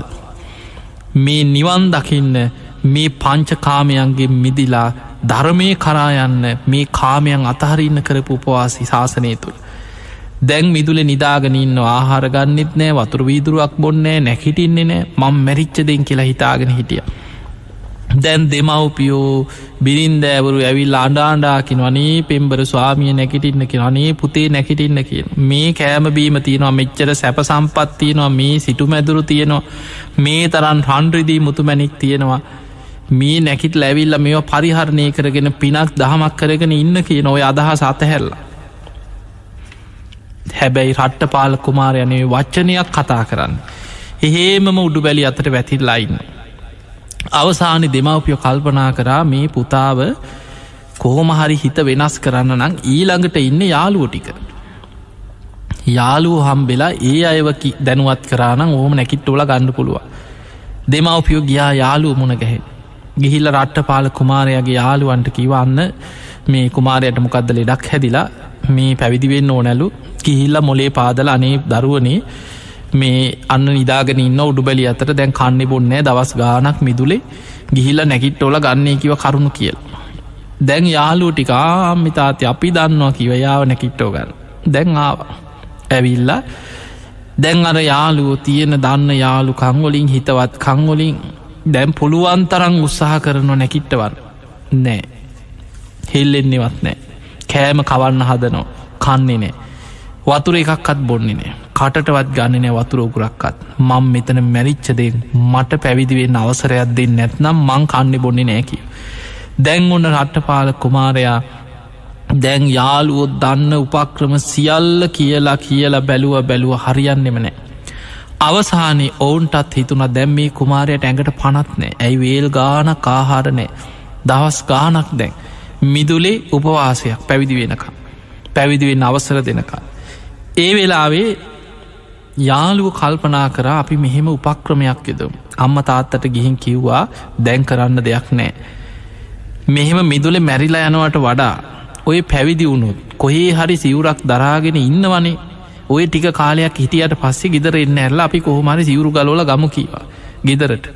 S1: මේ නිවන් දකින්න මේ පංචකාමයන්ගේ මිදිලා ධර්මය කරායන්න මේ කාමයන් අතහරඉන්න කරපු උපවාසි ශාසනය තුළ. දැන් මිදුල නිදාගනන්න ආහාරගන්නෙත් නෑ වතුර වීදුරුවක් බොන්නෑ නැහිටින්නේ නෑ මං මැරිච්චදෙන් කියලා හිතාගෙන හිටිය. දැන් දෙමව්පියෝ බිරින්දෑවරු ඇවිල් අඩාණ්ඩාකින වනේ පෙම්බර ස්වාමිය නැකිටින්න කිය අනේ පුතේ නැකිටින්න කිය මේ කෑමබීම තියෙනවා මෙච්චර සැප සම්පත්තියනවා මේ සිටු මැදුරු තියෙනවා මේ තරන් හන්රිදී මුතුමැනික් තියෙනවා මේ නැකිට ලැවිල්ල මෙ පරිහරණය කරගෙන පිනක් දහමක් කරගෙන ඉන්න කිය නොය අදහස් අතහැල්ලා. හැබැයි රට්ට පාල කුමාරයනේ වච්චනයක් කතා කරන්න. එහෙමම උඩු බැලි අතට වැතිල්ලයින්න. අවසානි දෙමවපියෝ කල්පනා කරා මේ පුතාව කොහොම හරි හිත වෙනස් කරන්න නම් ඊළඟට ඉන්න යාළුව ටික. යාළුව හම්බෙලා ඒ අයවකි දැනුවත් කරානම් ඕහම නැකිට්ටෝල ගණඩ පුළුව. දෙමවපියෝ ගියා යාළුව මුණ ගැහෙන්. ගිහිල්ල රට්ට පාල කුමාරයාගේ යාළුවන්ට කිවන්න මේ කුමාරයට මොකක්ද ලෙඩක් හැදිලා මේ පැවිදිවෙන්න ඕනැලු කිහිල්ල මොලේ පාදල අනේ දරුවනේ මේ අන්න නිදාගෙන ඉන්න උඩුබැලි අතර දැන් කන්නේ බොන්නෑ දවස් ගානක් මිදුලේ. ගිහිල්ල නැකිට්ටෝල ගන්නේ කිව කරුණු කියල්. දැන් යාලුව ටිකාමිතාති අපි දන්නවා කිව යාව නැකිට්ටෝ ගන්න. දැන් ආව. ඇවිල්ල දැන් අර යාලුව තියෙන දන්න යාලු කංගොලින් හිතවත් කංගොලින් දැම් පුළුවන් තරං උත්සාහ කරන නැකිට්ටවන්න නෑ. හෙල්ලෙන්නේවත් නෑ. කෑම කවන්න හදනෝ කන්නේ නෑ. වතුර එකක්කත් බොන්නේ නෑ. කටටවත් ගන්න නෑ වතුර උගුරක්කත් මං මෙතන මැරිච්චදෙන් මට පැවිදිවෙන්න අවසරයක් දෙන්න නැත්නම් මං කන්නේ බොන්නේ නෑකි දැන් ඔන්න රට්ටපාල කුමාරයා දැන් යාළුවොත් දන්න උපක්‍රම සියල්ල කියලා කියලා බැලුව බැලුව හරියන්නෙම නෑ. අවසානයේ ඔවුන්ටත් හිතුන දැම් මේ කුමාරයට ඇඟට පනත්නෑ ඇයි වේල් ගාන කාහාරනෑ දවස් ගානක් දැන්. මිදුලේ උපවාසයක් පැවිදි වෙනකම් පැවිදිවෙන්න අවසර දෙනකා. ඒ වෙලාවේ යාළුව කල්පනා කර අපි මෙහෙම උපක්‍රමයක් යුදම්. අම්ම තාත්තට ගිහින් කිව්වා දැන් කරන්න දෙයක් නෑ. මෙහෙම මිදුලෙ මැරිලා යනවට වඩා ඔය පැවිදි වුණුත් කොහේ හරි සිවුරක් දරාගෙන ඉන්නවනේ. ඔය ටික කාලයක් හිටියට පස්සේ ගෙදර එන්න ඇල්ල අපි කොහොමරි සිවරු ගලෝල ගම කීවා ගෙදරට.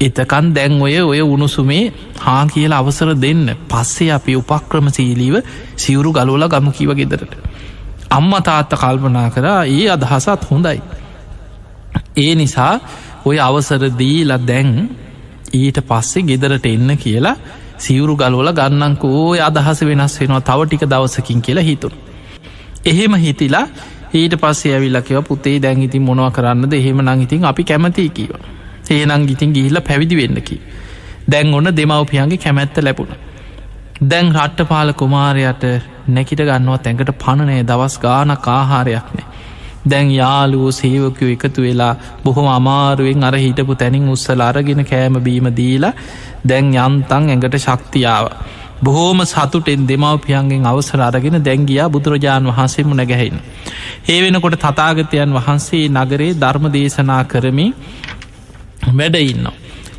S1: එතකන් දැන් ඔය ඔය උණුසුමේ හා කියලා අවසර දෙන්න. පස්සේ අපි උපක්‍රමසීලීව සිවරු ගලෝල ගම කීව ගෙදරට. අම්ම තාත්ත කල්පනා කරා ඒ අදහසත් හොඳයි. ඒ නිසා ඔය අවසරදීලා දැන් ඊට පස්සේ ගෙදරට එන්න කියලා සිවරු ගලෝල ගන්නංකෝ අදහස වෙනස් වෙනවා තව ටික දවසකින් කියලා හිතුන් එහෙම හිතිලා ඊට පස්සේ ඇවිල්ලකව පුතේ දැන් ඉතින් මොනව කරන්නද? එහෙම නං ඉතින් අපි කැමති කීව ඒනං ඉතින් ගිහිල්ල පැවිදි වෙන්නකි දැන් ඔන්න දෙමවපියන්ගේ කැමැත්ත ලැබුණ. දැන් රට්ට පාල කුමාරයට නැකිට ගන්නවා තැඟට පණනය දවස් ගාන කාහාරයක්නේ දැන් යාලුවෝ සේවකයෝ එකතු වෙලා බොහොම අමාරුවෙන් අර හිටපු තැනින් උත්සල අරගෙන කෑම බීම දීලා දැන් යන්තන් ඇඟට ශක්තියාව. බොහෝම සතුටෙන් දෙමවපියන්ගෙන් අවසර අරගෙන දැංගියා බුදුරජාණන් වහන්සේ මුණ ගැහෙන්. ඒ වෙනකොට තතාගතයන් වහන්සේ නගරේ ධර්ම දේශනා කරමි වැඩඉන්න.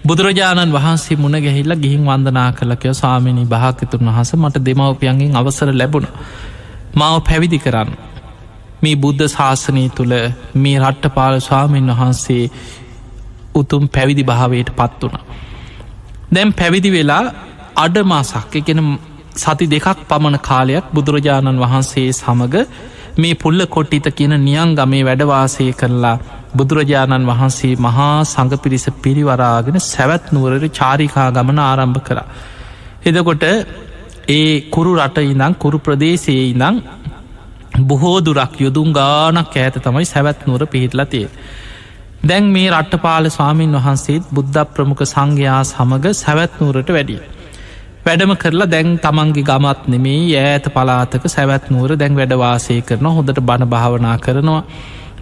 S1: බුදුරජාණන් වහන්සේ මුණ ගැහිල්ල ගිහින් වන්දනා කලකය සාමිනි භාකතුන් වහස මට දෙමවපියන්ගෙන් අවසර ලැබුණ. මාව පැවිදි කරන්න. මේ බුද්ධ ශාසනය තුළ මේ රට්ටපාල ස්වාමීන් වහන්සේ උතුම් පැවිදි භාවයට පත් වුණ. දැම් පැවිදි වෙලා අඩමාසක් එකෙන සති දෙකක් පමණ කාලයක් බුදුරජාණන් වහන්සේ සමඟ මේ පුල්ල කොට්ටිත කියන නියන් ගමේ වැඩවාසය කරලා බුදුරජාණන් වහන්සේ මහා සඟ පිරිස පිරිවරාගෙන සැවැත් නුවරට චාරිකා ගමන ආරම්භ කර. එදකොට ඒ kuරු රට ඉඳං කුරු ප්‍රදේශයේ ඉඳං බොහෝ දුරක් යොදුම් ගානක් ඇත තමයි සැවැත් නුවර පිහිටලතිය. දැන් මේ රට්ටපාල ස්වාමීන් වහන්සේත් බුද්ධ ප්‍රමුඛ සංඝයා සමඟ සැවැත් නුවරට වැඩිය. වැඩම කරලා දැන් තමන්ගේ ගමත් නෙමේ ඈත පලාතක සැවැත් නුවර දැන් වැඩවාසය කරන හොඳට බණ භාවනා කරනවා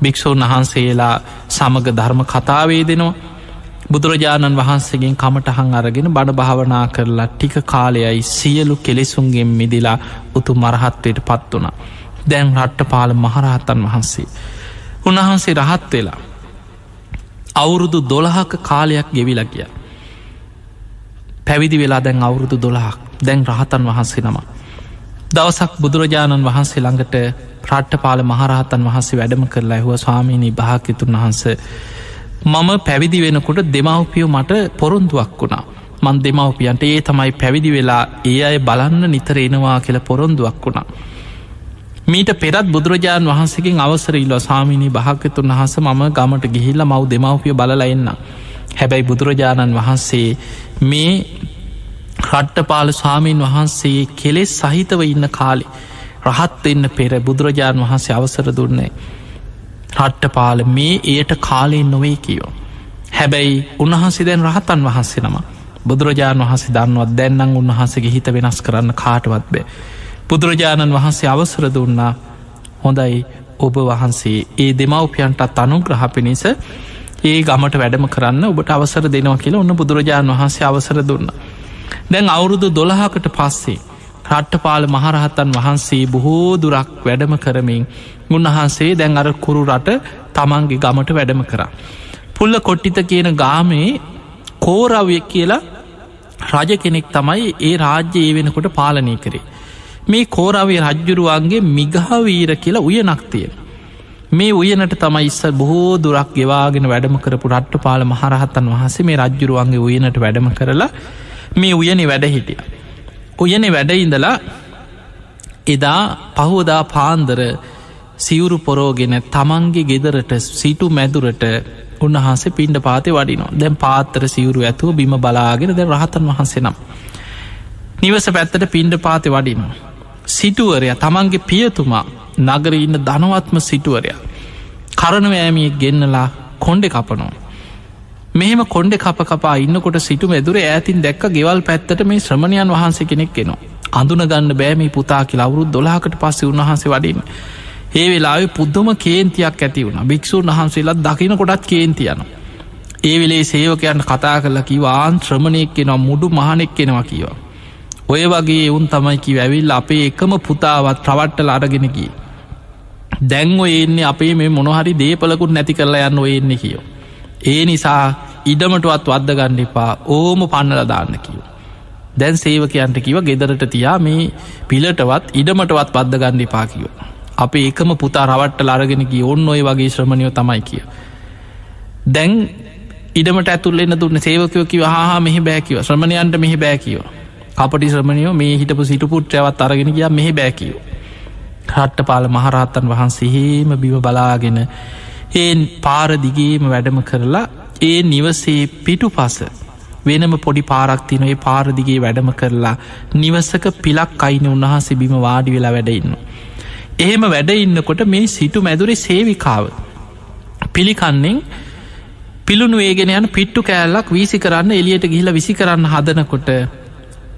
S1: භික්‍ෂූන් වහන්සේලා සමග ධර්ම කතාවේ දෙනවා බුදුරජාණන් වහන්සේගෙන් කමටහන් අරගෙන බඩ භාවනා කරලා ටික කාලයයි සියලු කෙලෙසුන්ගෙන් මිදිලා උතු මරහත්වයට පත් වනා. දැන් රට්ට පාල මහරහතන් වහන්සේ. උන්වහන්සේ රහත් වෙලා. අවුරුදු දොළහක කාලයක් ගෙවිලා කිය. පැවිදි වෙලා දැන් අවුරුදු දොළහක් දැන් රහතන් වහන්සේ නම. දවසක් බුදුරජාණන් වහන්සේ ළඟට ප්‍රට්ටපාල මහරහතන් වහන්සේ වැඩම කරලා ඇහුව ස්වාමීණී භාකිතුන් වහන්ස මම පැවිදි වෙනකොට දෙමවපියෝ මට පොරොන්දුවක් වුණා මන් දෙමවපියන්ට ඒ තමයි පැවිදි වෙලා ඒ අය බලන්න නිතර එනවා කියල පොරොන්දුවක් වුණා මීට පෙරත් බුදුරජාණන් වහන්සකින් අවසරල්ල සාමිනී භාගතුන් වහස මම ගමට ගිහිල්ල මව් දෙමවපිය බලලඉන්න. හැබැයි බුදුරජාණන් වහන්සේ මේ රට්ටපාල ස්වාමීන් වහන්සේ කෙලෙස් සහිතව ඉන්න කාලි රහත් එන්න පෙර බුදුරජාණන් වහන්සේ අවසර දුන්නේ. රට්ටපාල මේ එයට කාලයෙන් නොවේ කියෝ. හැබැයි උන්වහන්සේ දැන් රහතන් වහන්සේ නම බුදුරජාණන් වහන්සේ දන්නුවත් දැන්නම් උන්වහන්සගේ හිත වෙනස් කරන්න කාටවත් බේ. බුදුරජාණන් වහන්සේ අවසර දුන්නා හොඳයි ඔබ වහන්සේ ඒ දෙමවපියන්ටත් අනුග්‍රහ පිණිස ඒ ගමට වැඩම කරන්න ඔබට අවසර දෙනවා කියලා ඔන්න බුදුරජාණන් වහන්සේ අවසර දුන්න. දැන් අවුරුදු දොළහකට පස්සේ රට්ටපාල මහරහත්තන් වහන්සේ බොහෝ දුරක් වැඩම කරමින් උන්වහන්සේ දැන් අර කුරු රට තමන්ගේ ගමට වැඩම කරා. පුල්ල කොට්ටිත කියන ගාමේ කෝරවයක් කියලා රජ කෙනෙක් තමයි ඒ රාජ්‍ය ඒ වෙනකොට පාලනය කරේ. මේ කෝරාවේ රජ්ජුරුවන්ගේ මිගහවීර කියලා උයනක් තියෙන. මේ උයනට තමයි ඉස්ස බොහෝ දුරක් ගෙවාගෙන වැඩම කරපු රට්ට පාල මහරහත්තන් වහසේ මේ රජ්ජුරුවන්ගේ උයනට වැඩම කරලා මේ උයනෙ වැඩ හිටිය. උයනෙ වැඩඉඳලා එදා පහෝදා පාන්දර සිවුරු පොරෝගෙන තමන්ගේ ගෙදරට සිටු මැදුරට උන්වහන්සේ පින්ඩ පාති වඩිනවා දැන් පාත්තර සිවුරු ඇතුව බිම බලාගෙන ද රහතන් වහන්සේ නම්. නිවස පැත්තට පින්ඩ පාති වඩිනවා. සිටුවරය තමන්ගේ පියතුමා නගර ඉන්න ධනවත්ම සිටුවරයා. කරනවෑමියෙක් ගෙන්නලා කොන්්ඩෙ කපනෝ මෙහෙම කොන්්ඩෙ කප කපා ඉන්නකොට සිටු ඇදුර ඇතින් දැක්ක ගෙවල් පැත්තට මේ ශ්‍රමණයන් වහන්සේ කෙනෙක් කෙනවා අඳුන ගන්න බෑමි පුතා කියලා අවුරුත් දොලාකට පස්සේ උන්වහන්සේ වඩින් ඒ වෙලාවේ පුද්දම කේන්තියක් ඇති වුණ. භික්‍ෂූන් වහන්සේලත් දකින කොටත් කේන්තියන ඒ වෙලේ සේවකයන්ට කතා කරලා කිවාන් ශ්‍රමණයෙක් කෙනවා මුඩු මහනෙක් කෙනවා කියවා ඔය වගේ එවුන් තමයිකි වැැවිල් අපේ එකම පුතාවත් ප්‍රවට්ටල අරගෙනකි. දැන්ව එන්නේ අපේ මේ මොනහරි දේපලකුත් නැති කරලා යන්න ඔයෙන්නේ කියෝ. ඒ නිසා ඉඩමටුවත් වද්ද ගණ්ඩිපා ඕම පන්නල දාන්න කියෝ. දැන් සේවකයන්ට කිව ගෙදරට තියා මේ පිලටවත් ඉඩමටවත් පද්ද ගණ්ඩිපා කියෝ. අප එකම පුතා රවට්ට ලරගෙනකි ඔන්න ඔය වගේ ශ්‍රමණයෝ තමයි කිය. දැන් ඉඩමට ඇතුල්ලෙන්න දුන්න සේවකයෝ කිව හා මෙහි බෑකිව ශ්‍රමණයන්ට මෙහි බෑකිවා කපටි ශ්‍රමණයෝ මේ හිටපු සිටපුට්‍රයවත් අරගෙන කිය මෙහි බෑකිව. රට්ට පාල මහරහත්තන් වහන්සේහේම බිව බලාගෙන ඒ පාරදිගේම වැඩම කරලා ඒ නිවසේ පිටු පස වෙනම පොඩි පාරක්තිනොේ පාරදිගේ වැඩම කරලා නිවසක පිලක් අයින උන්වහන්සේ බිම වාඩි වෙලා වැඩඉන්න. එහෙම වැඩ ඉන්නකොට මේ සිටු මැදුරේ සේවිකාව පිළිකන්නෙන් පිළුණු ඒගෙන යන පිට්ටු කෑල්ලක් වීසි කරන්න එලියට ගිහිල විසි කරන්න හදනකොට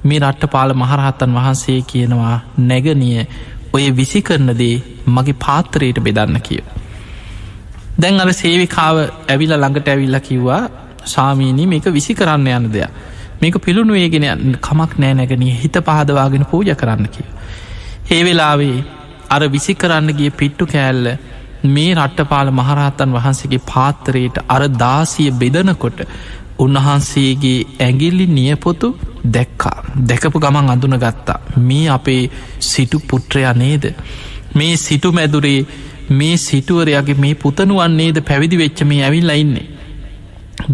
S1: මේ රට්ටපාල මහරහත්තන් වහන්සේ කියනවා නැගනිය ඔය විසි කරනදේ මගේ පාත්තරයට බෙදන්න කිය. දැන් අර සේවිකාව ඇවිල ළඟට ඇවිල්ල කිව්වා සාමීනී මේක විසි කරන්න යන දෙයක් මේක පිළුණු ඒගෙන කමක් නෑ නැගනී හිත පහදවාගෙන පූජ කරන්න කිය. ඒ වෙලාවේ අර විසි කරන්න ගිය පිට්ටු කෑල්ල මේ රට්ටපාල මහරහත්තන් වහන්සේගේ පාත්තරයට අර දාසිය බෙදනකොට උන්වහන්සේගේ ඇගිල්ලි නියපොතු දැක්කා. දැකපු ගමන් අඳුන ගත්තා මේ අපේ සිටු පුට්‍රයා නේද? මේ සිටු මැදුරේ මේ සිටුවරයාගේ මේ පුතනුවන්නේද පැවිදි වෙච්ච මේ ඇවිල්ල ඉන්නේ?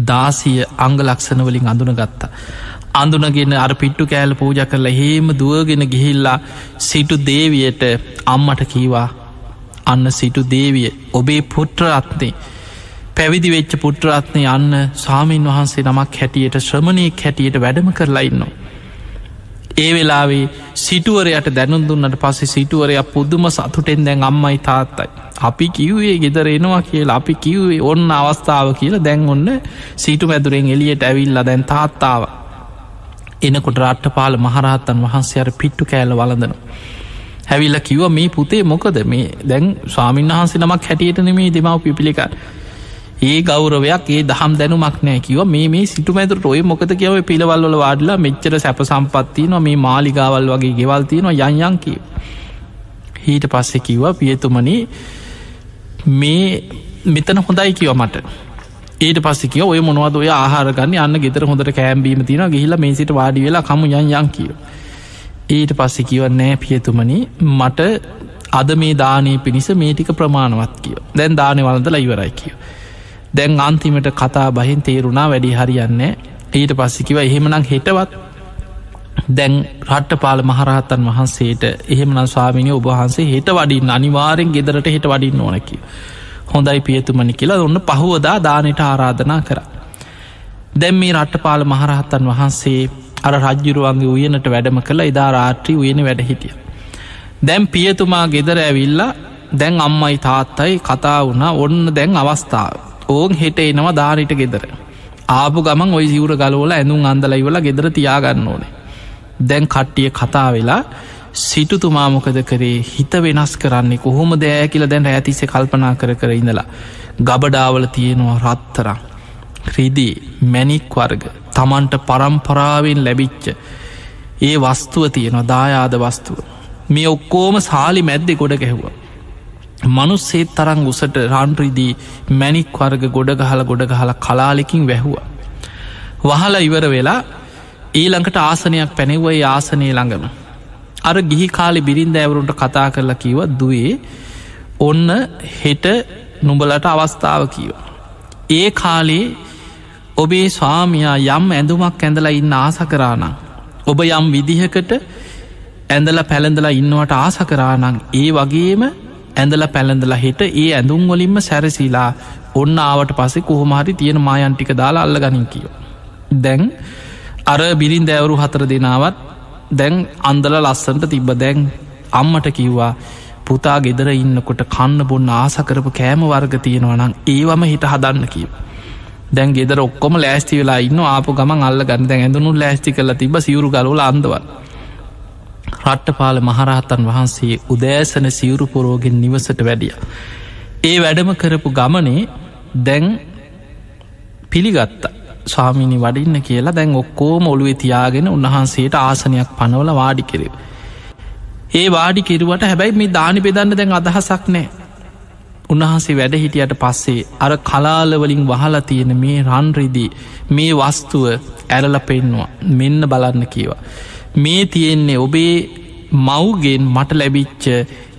S1: දාසිය අංග ලක්ෂණවලින් අඳුන ගත්තා අඳුනගෙන අර පිට්ටු කෑල පූජ කරලා හෙම දුවගෙන ගිහිල්ලා සිටු දේවියට අම්මට කීවා අන්න සිටු දේවිය ඔබේ පුට්‍රරත්නේ පැවිදි වෙච්ච පුට්‍රරත්නය යන්න සාමීන් වහන්සේ නමක් හැටියට ශ්‍රමණයෙක් හැටියට වැඩම කරලා ඉන්නවා. ඒ වෙලාවේ සිටුවරයට දැනුන් දුන්නට පස්සේ සිටුවරයක් පුද්දුම සතුටෙන් දැන් අම්මයි තාත්තයි. අපි කිව්වේ ගෙදර එනවා කියලා අපි කිව්වේ ඔන්න අවස්ථාව කියලා දැන් ඔන්න සිටු මැදුරෙන් එලියට ඇවිල්ලා දැන් තාත්තාව. එනකොට රට්ටපාල මහරහත්තන් වහන්සේ අර පිට්ටු කෑල්ල වලඳනවා. හැවිල්ල කිව මේ පුතේ මොකද මේ දැන් ස්වාමීන් වහන්සේ නමක් හැටියට නෙමේ දෙමව පිපිලික ඒ ගෞරවයක් ඒ දහම් දැනුමක් නෑ කිව මේ මේ සිටු මැතුරට ඔය මොකද කියව? පිළවල්ල වාඩලා මෙච්චර සැප සම්පත්තියන මේ මාලිගාවල් වගේ ගෙවල්තියන යන්යන් කිව හීට පස්සෙ කිව්වා පියතුමනි මේ මෙතන හොඳයි කිව මට. ඒට පස්සික ඔය මොනවද? ඔය ආහාරගන්න අන්න ගෙතර හොඳට කෑම්බීම තින ගහිලා මේ සිට වාඩි වෙලා කමු. යන් යන් කියව ඊට පස්සෙ කිවන්නෑ පියතුමනි මට අද මේ දානය පිණිස මේටික ප්‍රමාණවත් කියව දැන් දානය වලදල ඉවරයි කියව. දැන් අන්තිමට කතා බහින් තේරුණා වැඩි හරියන්නේ ඊට පස්සිකිව එහෙමනං හෙටවත් දැන් රට්ටපාල මහරහත්තන් වහන්සේට එහෙමන ස්වාමිනි ඔබහන්සේ හෙට වඩින් අනිවාරෙන් ගෙදරට හෙට වඩින්න ඕනකි. හොඳයි පියතුමනි කියලා ඔන්න පහුවදා දානයට ආරාධනා කර. දැම් මේ රට්ටපාල මහරහත්තන් වහන්සේ අර රජ්ජුරුවන්ගේ උයනට වැඩම කළ එදා රාත්‍රී උයන වැඩ හිටිය. දැම් පියතුමා ගෙදර ඇවිල්ලා දැන් අම්මයි තාත්තයි කතා වුණා ඔන්න දැන් අවස්ථාව ඕන් හෙට එනවා ධාරිට ගෙදර. ආපු ගමන් ඔයි සිවර ගලෝල ඇඳුම් අන්දලයිවල ගෙදර තියාගන්න ඕනේ. දැන් කට්ටිය කතා වෙලා සිටුතුමාමොකද කරේ හිත වෙනස් කරන්නේ කොහොම දෑ කියල දැන් ඇතිසේ කල්පනා කර කර ඉඳලා. ගබඩාවල තියෙනවා රත්තරම්. රිදී මැනික් වර්ග තමන්ට පරම්පරාවෙන් ලැබිච්ච ඒ වස්තුව තියෙනවා දායාද වස්තුව මේ ඔක්කෝම සාලි මැද්දෙ ගොඩ ගැහුව මනුස්සේත් තරං උසට රන්රිදී මැනික් වර්ග ගොඩ ගහල ගොඩ ගහල කලාලෙකින් වැැහුව වහල ඉවර වෙලා ඊළඟට ආසනයක් පැනෙව්වයි ආසනය ළඟම අර ගිහි කාලි බිරින්ද ඇවරුන්ට කතා කරලා කිව දුවේ ඔන්න හෙට නුඹලට අවස්ථාව කීව ඒ කාලේ ඔබේ ස්වාමයා යම් ඇඳුමක් ඇඳලා ඉන්න ආස කරානං. ඔබ යම් විදිහකට ඇඳල පැළඳලා ඉන්නවට ආස කරානං ඒ වගේම ඇඳල පැළඳලා හෙට ඒ ඇඳුම් වලින්ම සැරසිලා ඔන්න ආවට පසේ කොහොමහරි තියෙන මායන්ටික දාලා අල්ල ගනින් කියෝ. දැන් අර බිරින් දැවරු හතර දෙනාවත් දැන් අන්දල ලස්සන්ට තිබ්බ දැන් අම්මට කිව්වා පුතා ගෙදර ඉන්නකොට කන්න බොන්න ආසකරපු කෑම වර්ග තියෙනවනම් ඒවම හිට හදන්න කියව. දැන් ගෙදර ඔක්කොම ලෑස්ති වෙලා ඉන්න ආපු ගමන් අල්ල ගන්න දැන් ඇඳනු ලෑස්ති කල තිබ සිවරු ගලුල අන්දව රට්ටපාල මහරහතන් වහන්සේ උදෑසන සිවරු පොරෝගෙන් නිවසට වැඩිය. ඒ වැඩම කරපු ගමනේ දැන් පිළිගත්ත ස්වාමිනි වඩින්න කියලා දැන් ඔක්කෝ මොළුවේ තියාගෙන උන්වහන්සේට ආසනයක් පනවල වාඩි කෙරෙව. ඒ වාඩි කිරුවට හැබැයි මේ දානි බෙදන්න දැන් අදහසක් නෑ උන්වහන්සේ වැඩ හිටියට පස්සේ අර කලාලවලින් වහලා තියෙන මේ රන්රිදී මේ වස්තුව ඇරල පෙන්වා මෙන්න බලන්න කියවා. මේ තියෙන්නේ ඔබේ මව්ගෙන් මට ලැබිච්ච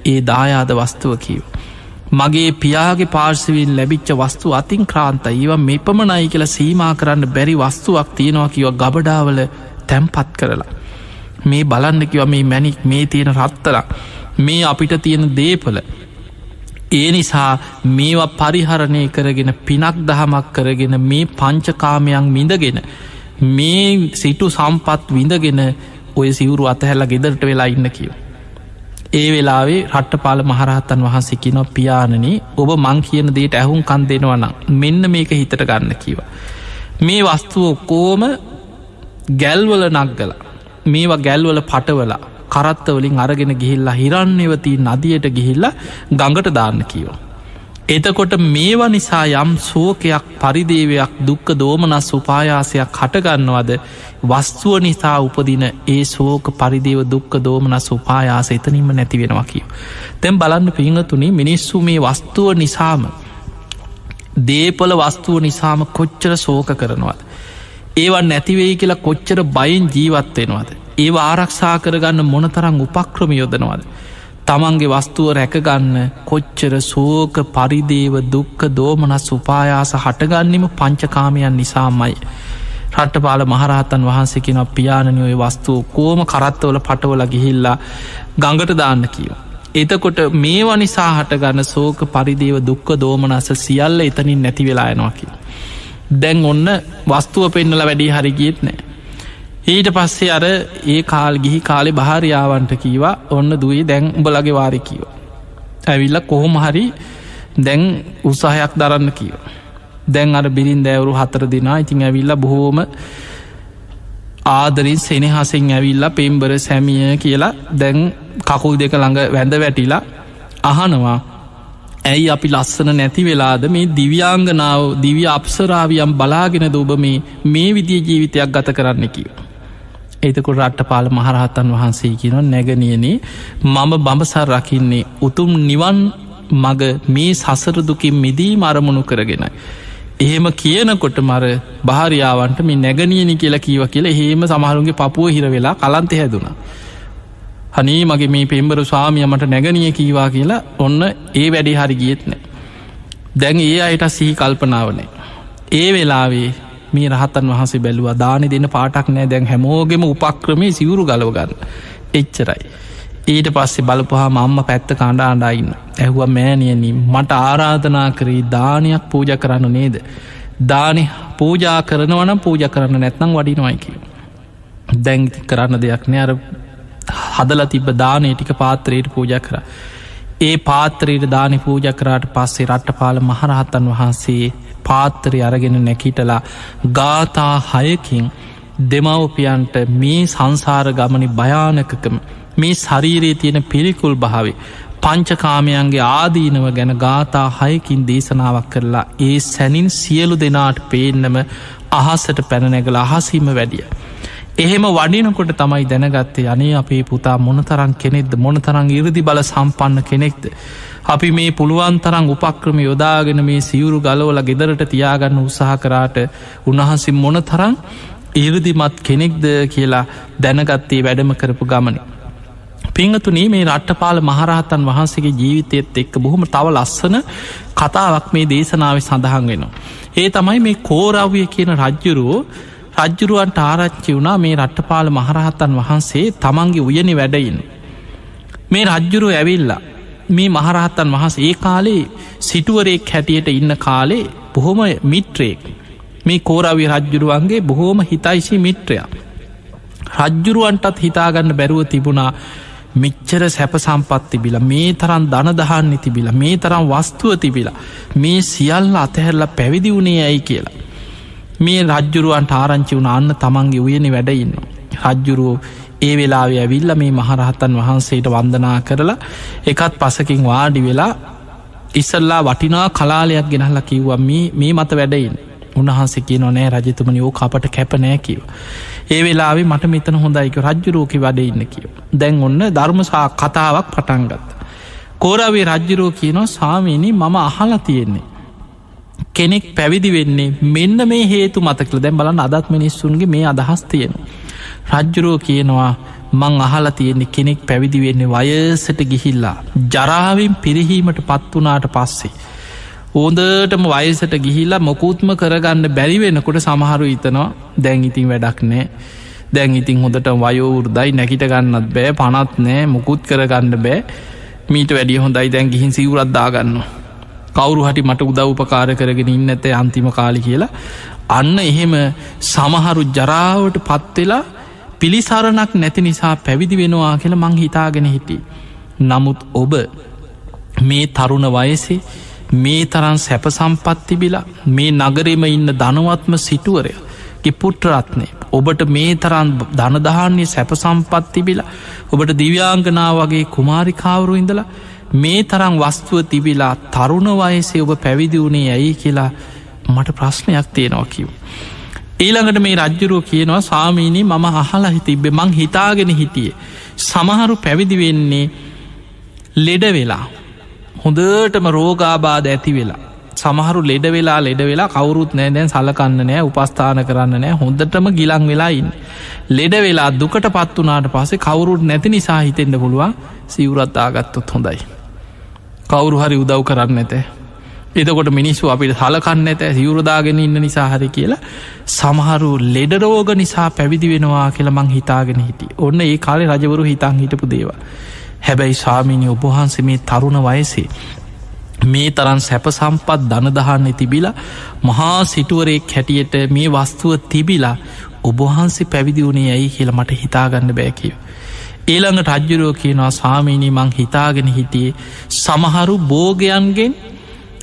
S1: ඒ දායාද වස්තුව කීව. මගේ පියාගේ පාර්සවින් ලැබිච්ච වස්තු අතින් ක්‍රාන්ත ඒව මේ පමණයි කියලා සීමා කරන්න බැරි වස්තුවක් තියෙනවා කිව ගබඩාවල තැම්පත් කරලා. මේ බලන්න කිව මේ මැනික් මේ තියෙන රත්තර මේ අපිට තියෙන දේපල ඒ නිසා මේවා පරිහරණය කරගෙන පිනක් දහමක් කරගෙන මේ පංචකාමයන් මිඳගෙන මේ සිටු සම්පත් විඳගෙන ඔය සිවුරු අතහැල්ල ගෙදරට වෙලා ඉන්න කියව. ඒ වෙලාවේ රට්ටපාල මහරහත්තන් වහන්සේ කිනො පියාණන ඔබ මං කියන දේට ඇහුම් කන් දෙනවනම් මෙන්න මේක හිතට ගන්න කිව. මේ වස්තුව කෝම ගැල්වල නක්ගල මේවා ගැල්වල පටවලා කරත්තවලින් අරගෙන ගිහිල්ලා හිරන්නේවතිී නදියට ගිහිල්ලා ගඟට දාන්න කියෝ. එතකොට මේවා නිසා යම් සෝකයක් පරිදේවයක් දුක්ක දෝමනස් උපායාසයක් හටගන්නවද වස්තුව නිසා උපදින ඒ සෝක පරිදේව දුක්ක දෝමනස් උපායාස එතනින්ම නැති වෙනවා කියව. තැම් බලන්න පිංහතුනි මිනිස්සු මේ වස්තුව නිසාම දේපල වස්තුව නිසාම කොච්චර සෝක කරනවද. ඒවා නැතිවෙයි කියලා කොච්චර බයින් ජීවත්වෙනවාද. ඒ ආරක්ෂා කරගන්න මොනතරං උපක්‍රම යොදනවාද. තමන්ගේ වස්තුව රැකගන්න කොච්චර සෝක පරිදේව දුක්ක දෝමනස් උපායාස හටගන්නෙම පංචකාමයන් නිසාමයි. රට්ටපාල මහරහතන් වහන්සේකෙන පියාණනයෝය වස්තුූ කෝම කරත්තවල පටවල ගිහිල්ලා ගඟට දාන්න කියව. එතකොට මේවා නිසා හටගන්න සෝක පරිදේව දුක්ක දෝමනස සියල්ල එතනින් නැති වෙලා යනවා කිය. දැන් ඔන්න වස්තුව පෙන්නල වැඩි හරිගියත් නෑ. ඊට පස්සේ අර ඒ කාල් ගිහි කාලෙ භාරයාවන්ට කීවා ඔන්න දුවේ දැන් උඹලගේ වාරි කියව. ඇවිල්ල කොහොම හරි දැන් උත්සාහයක් දරන්න කියව. දැන් අර බිරින් දෑවරු හතර දෙනා ඉතින් ඇවිල්ල බොහෝම ආදරින් සෙනහසෙන් ඇවිල්ලා පෙම්බර සැමිය කියලා දැන් කකුල් දෙක ළඟ වැඳ වැටිලා අහනවා ඇයි අපි ලස්සන නැති වෙලාද මේ දිව්‍යාංගනාව දිවිය අප්සරාවියම් බලාගෙන දූබ මේ මේ විදිිය ජීවිතයක් ගත කරන්න කිව. එතකොට රට්ටපාල මහරහතන් වහන්සේ කියන නැගනියනේ මම බඹසර රකින්නේ උතුම් නිවන් මග මේ සසරදුකින් මිදී මරමුණු කරගෙනයි. එහෙම කියනකොට මර භාරයාවන්ට මේ නැගනියනි කියලා කීව කියලා හෙම සමහරුන්ගේ පපුුව හිර වෙලා කලන්තෙ හැදුන. හනේ මගේ මේ පෙම්බර ස්වාමියමට නැගනිය කීවා කියලා ඔන්න ඒ වැඩි හරි ගියත්නෑ. දැන් ඒ අයට සිහි කල්පනාවනේ. ඒ වෙලාවේ මේ රහතන් වහන්සේ බැලුව දාන දෙන පාටක් නෑ දැන් හැමෝගෙම උපක්‍රමේ සිවුරු ගලවගන්න එච්චරයි. ඊට පස්සේ බලපුහා මම්ම පැත්ත කණ්ඩ අඩයින්න ඇහුව මෑනියන මට ආරාධනා කරී දානයක් පූජ කරන්න නේද. දානි පූජා කරනවනම් පූජ කරන්න නැත්නම් වඩිනවයි කිය. දැන් කරන්න දෙයක් නෑ අර හදල තිබ දානය ටික පාත්‍රයට පූජ කර. ඒ පාත්‍රයට දානි පූජ කරාට පස්සේ රට්ටපාල මහරහත්තන් වහන්සේ පාත්තරය අරගෙන නැකිටලා ගාථා හයකින් දෙමවපියන්ට මේ සංසාර ගමනි භයානකකම මේ ශරීරයේ තියෙන පිළිකුල් භාවේ පංචකාමයන්ගේ ආදීනව ගැන ගාථා හයකින් දේශනාවක් කරලා ඒ සැනින් සියලු දෙනාට පේන්නම අහසට පැනනැගල අහසීම වැඩිය. එහෙම වඩිනකොට තමයි දැනගත්තේ අනේ අපේ පුතා මොනතරං කෙනෙක්ද මොනතරං ඉරදි බල සම්පන්න කෙනෙක්ද. අපි මේ පුළුවන් තරං උපක්‍රම යොදාගෙන මේ සිවුරු ගලවල ගෙදරට තියාගන්න උත්සාහ කරාට උන්වහන්සේ මොන තරං ඉරදිමත් කෙනෙක්ද කියලා දැනගත්තේ වැඩම කරපු ගමන. පිංහතුනේ මේ රට්ටපාල මහරහතන් වහන්සේගේ ජීවිතයත් එක්ක බොහොම තව ලස්සන කතාවක් මේ දේශනාව සඳහන් වෙනවා. ඒ තමයි මේ කෝරව්ය කියන රජ්ජුරුවෝ රජ්ජුරුවන්ට ආරච්චි වුණා මේ රට්ටපාල මහරහතන් වහන්සේ තමන්ගේ උයනි වැඩයින්. මේ රජ්ජුරුව ඇවිල්ලා මේ මහරහත්තන් වහස ඒ කාලේ සිටුවරෙක් හැටියට ඉන්න කාලේ බොහොම මිත්‍රයෙක් මේ කෝරවි රජ්ජුරුවන්ගේ බොහෝම හිතයිසි මිත්‍රයා. රජ්ජුරුවන්ටත් හිතාගන්න බැරුව තිබුණා මෙච්චර සැප සම්පත් තිබිල මේ තරම් දනදහන්න තිබිල මේ තරම් වස්තුව තිබිලා මේ සියල්ල අතහැරලා පැවිදි වුණේ ඇයි කියලා. මේ රජ්ජුරුවන්ට ආරංචි වුණ අන්න තමන්ගේ උයනි වැඩඉන්න. රජ්ජුරුවෝ ඒ වෙලාවේ ඇවිල්ල මේ මහරහතන් වහන්සේට වන්දනා කරලා එකත් පසකින් වාඩි වෙලා ඉස්සල්ලා වටිනා කලාලයක් ගෙනහල්ල කිව්වා මේ මත වැඩයින් උන්හන්සේ නොනෑ රජතුමනි ඕ අපට කැපනෑ කිව. ඒ වෙලාවේ මට මෙතන හොඳයික රජ්ජුරෝකි වැඩ ඉන්න කියව. දැන් ඔන්න ධර්මසා කතාවක් පටන්ගත්ත. කෝරාවේ රජ්ජුරෝ කියනවා සාමීනි මම අහලා තියෙන්නේ. කෙනෙක් පැවිදි වෙන්නේ මෙන්න මේ හේතු මතකල. දැම් බලන්න අදත් මිනිස්සුන්ගේ මේ අදහස් තියෙනවා. රජ්ජුරුව කියනවා මං අහලා තියෙන්නේ කෙනෙක් පැවිදි වෙන්නේ වයසට ගිහිල්ලා. ජරාවෙන් පිරිහීමට පත්වනාට පස්සේ. ඕදටම වයසට ගිහිල්ලා මොකුත්ම කරගන්න බැරි වෙනකොට සමහරු ඉතනවා දැන් ඉතින් වැඩක් නෑ. දැන් ඉතින් හොඳට වයෝවුරදයි නැකිට ගන්නත් බෑ පනත් නෑ මුකුත් කරගන්න බෑ. මීට වැඩිය හොඳයි. දැන් ගිහින් සිවරත්දාගන්න කවරු හටි මට උදව් උපකාර කරගෙන ඉන්න ඇත අන්තිම කාලි කියලා අන්න එහෙම සමහරු ජරාවට පත්වෙලා පිළිසරණක් නැති නිසා පැවිදි වෙනවා කියල මං හිතාගෙන හිටි. නමුත් ඔබ මේ තරුණ වයසේ මේ තරන් සැප සම්පත්තිබිලා මේ නගරෙම ඉන්න ධනවත්ම සිටුවරය පුට්ටරත්නය ඔබට මේ තරන් ධනදහන්නේ සැප සම්පත්තිබිලා ඔබට දිව්‍යාංගනා වගේ කුමාරිකාවරු ඉඳලා මේ තරම් වස්තුව තිබිලා තරුණ වයසේ ඔබ පැවිදි වුණේ ඇයි කියලා මට ප්‍රශ්නයක් තියෙනවා කිව්. ඊළඟට මේ රජ්ජුරුව කියනවා සාමීනී මම අහලා හිතිබෙ මං හිතාගෙන හිටිය. සමහරු පැවිදි වෙන්නේ ලෙඩ වෙලා. හොඳටම රෝගාබාධ ඇති වෙලා. සමහරු ලෙඩ වෙලා ලෙඩ වෙලා කවරුත් නෑ දැන් සලකන්න නෑ උපස්ථාන කරන්න නෑ හොඳටම ගිලං වෙලායින්න. ලෙඩ වෙලා දුකට පත් වනාට පසේ කවුරුත් නැති නිසා හිතෙන්ට පුළුවන් සිවරත් ආගත්තොත් හොඳයි. කවුරු හරි උදව් කරන්න ඇතෑ එතකොට මිනිස්සු අපිට හලකන්න ඇත සිවුරදාගෙන ඉන්න නිසා හරි කියලා සමහරු ලෙඩරෝග නිසා පැවිදි වෙනවා කියලා මං හිතාගෙන හිටි ඔන්න ඒ කාලේ රජවරු හිතන් හිටපු දේවා හැබැයි ස්වාමිනි ඔබහන්සේ මේ තරුණ වයසේ මේ තරන් සැප සම්පත් දනදහන්න තිබිලා මහා සිටුවරෙක් හැටියට මේ වස්තුව තිබිලා ඔබහන්සේ පැවිදි වුණේ ඇයි කියලා මට හිතාගන්න බෑකිව. ඒළඟ රජ්ජුරෝ කියනවා සාමීනී මං හිතාගෙන හිටියේ සමහරු බෝගයන්ගෙන්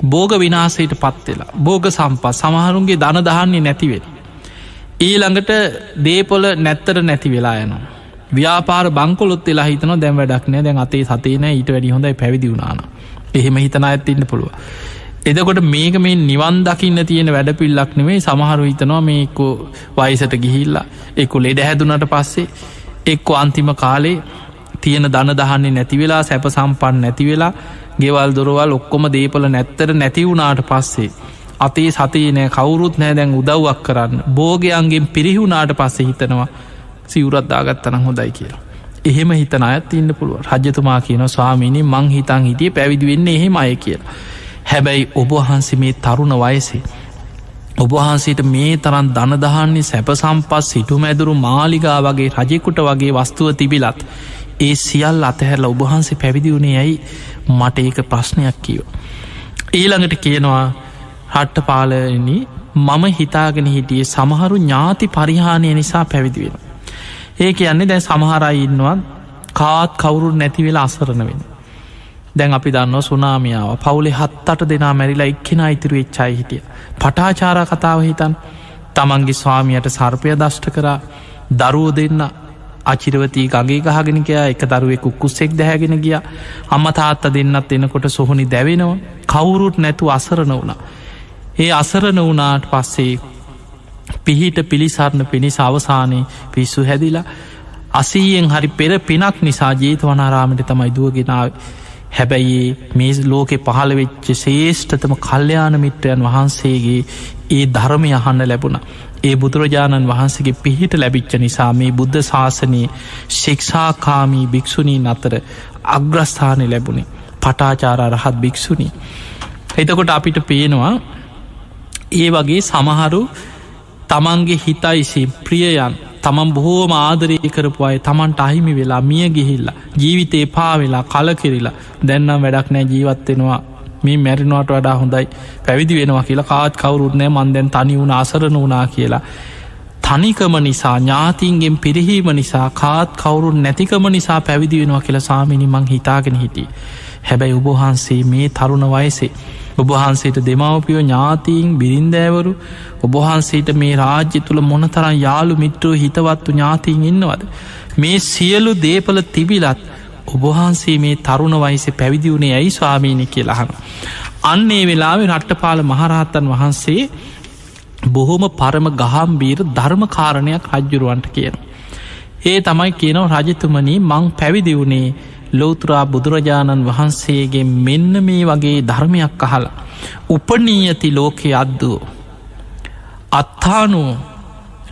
S1: බෝග විනාසයට පත්වෙලා බෝග සම්පත් සමහරුන්ගේ දන දහන්නේ නැතිවෙන. ඊළඟට දේපොල නැත්තර නැති වෙලා යනවා. ව්‍යාපාර බංකොලොත් වෙලා හිතන දැම් වැඩක්නෑ දැන් අතේ සතේන ඊට වැඩි හොඳයි පැවිදි වුණාන එහෙම හිතන ඇත්තින්න පුළුව. එදකොට මේක මේ නිවන් දකින්න තියෙන වැඩ පිල්ලක් නෙවේ සමහරු හිතනවා මේකෝ වයිසට ගිහිල්ලා එක්කො ලෙඩ හැදුනට පස්සේ එක්කො අන්තිම කාලේ තියෙන දන දහන්නේ නැතිවෙලා සැප සම්පන් නැතිවෙලා ගෙවල් දොරවල් ඔක්කොම දේපල නැත්තර නැති වුණාට පස්සේ අතේ සතේ නෑ කවුරුත් නෑ දැන් උදව්වක් කරන්න බෝගයන්ගෙන් පිරිහුණාට පස්සේ හිතනවා සිවරත්දාගත්තන හොඳයි කියලා. එහෙම හිතන අයත් ඉන්න පුළුව රජතුමා කියන ස්වාමීනි මං හිතන් හිටිය පැවිදි වෙන්න එහෙම අය කියලා. හැබැයි ඔබහන්සේ මේ තරුණ වයසේ. ඔබහන්සේට මේ තරන් දනදහන්නේ සැප සම්පස් සිටු මැදුරු මාලිගා වගේ රජෙකුට වගේ වස්තුව තිබිලත්. ඒ සියල් අතහැරල ඔබහන්සේ පැවිදි වුණේ ඇයි මට ඒක ප්‍රශ්නයක් කියව. ඊළඟට කියනවා හට්ට පාලනි මම හිතාගෙන හිටියේ සමහරු ඥාති පරිහානය නිසා පැවිදි වෙන. ඒ කියන්නේ දැන් සමහරයි ඉන්නවා කාත් කවුරුත් නැති වෙලා අසරණ වෙන. දැන් අපි දන්න සුනාමියාව පවුලේ හත්තට දෙනා මැරිලා එක්කෙන ඉතුරු එච්චයි හිටිය. පටාචාර කතාව හිතන් තමන්ගේ ස්වාමියයට සර්පය දෂ්ට කරා. දරුව දෙන්න අචිරවතී ගගේ ගහගෙනකයා එක දරුවෙක් උක්කුස්සෙක් දැහැගෙන ගිය. අම්ම තාත්ත දෙන්නත් එනකොට සොහොනි දැවෙනවා. කවුරුත් නැතු අසරණ වුණ. ඒ අසරණ වනාට පස්සේ පිහිට පිළිසරණ පිණිස අවසානයේ පිස්සු හැදිලා අසීයෙන් හරි පෙර පිනක් නිසා ජේතවනාරාමට තමයි දුවගෙනාව හැබැයි මේ ලෝකෙ පහළ වෙච්ච ශේෂ්ඨතම කල්්‍යයාන මිත්‍රයන් වහන්සේගේ ඒ ධර්මය අහන්න ලැබුණ ඒ බුදුරජාණන් වහන්සේගේ පිහිට ලැබිච්ච නිසා මේ බුද්ධ ශාසනයේ ශික්ෂාකාමී භික්‍ෂුණීන් අතර අග්‍රස්ථානය ලැබුණේ පටාචාර රහත් භික්‍ෂුණී. එතකොට අපිට පේනවා ඒ වගේ සමහරු තමන්ගේ හිතයිසි ප්‍රියයන් තමන් බොහෝම ආදරය කරපු අය තමන්ට අහිමි වෙලා මිය ගිහිල්ලා ජීවිතේ පා වෙලා කලකිරිලා දැන්නම් වැඩක් නෑ ජීවත්වෙනවා මේ මැරිනවාට වඩා හොඳයි පැවිදි වෙනවා කියලා කාත් කවුරුත්නෑ මන්දැන් තනි වුණ අසරන වනා කියලා. තනිකම නිසා ඥාතින්ගෙන් පිරිහීම නිසා කාත් කවුරුන් නැතිකම නිසා පැවිදි වෙනවා කියලා සාමිනි මං හිතාගෙන හිටිය. හැබැයි උබහන්සේ මේ තරුණ වයසේ. ඔබහන්සේට දෙමවපියෝ ඥාතීන් බිරින්දෑවරු ඔබහන්සේට මේ රාජ්‍ය තුළ මොනතරම් යාළු මිත්‍රෝ හිතවත්තු ඥාතීන් ඉන්නවද. මේ සියලු දේපල තිබිලත් ඔබහන්සේ මේ තරුණ වයිස පැවිදි වුණේ ඇයි ස්වාමීණි කියලහන. අන්නේ වෙලාවෙ රට්ටපාල මහරහත්තන් වහන්සේ බොහොම පරම ගහම්බීර ධර්මකාරණයක් රජ්ජුරුවන්ට කියන. ඒ තමයි කියනව රජතුමනී මං පැවිදි වුණේ ලෝතුරා බුදුරජාණන් වහන්සේගේ මෙන්න මේ වගේ ධර්මයක් අහලා. උපනීයති ලෝකයේ අද්දුව. අත්තානුව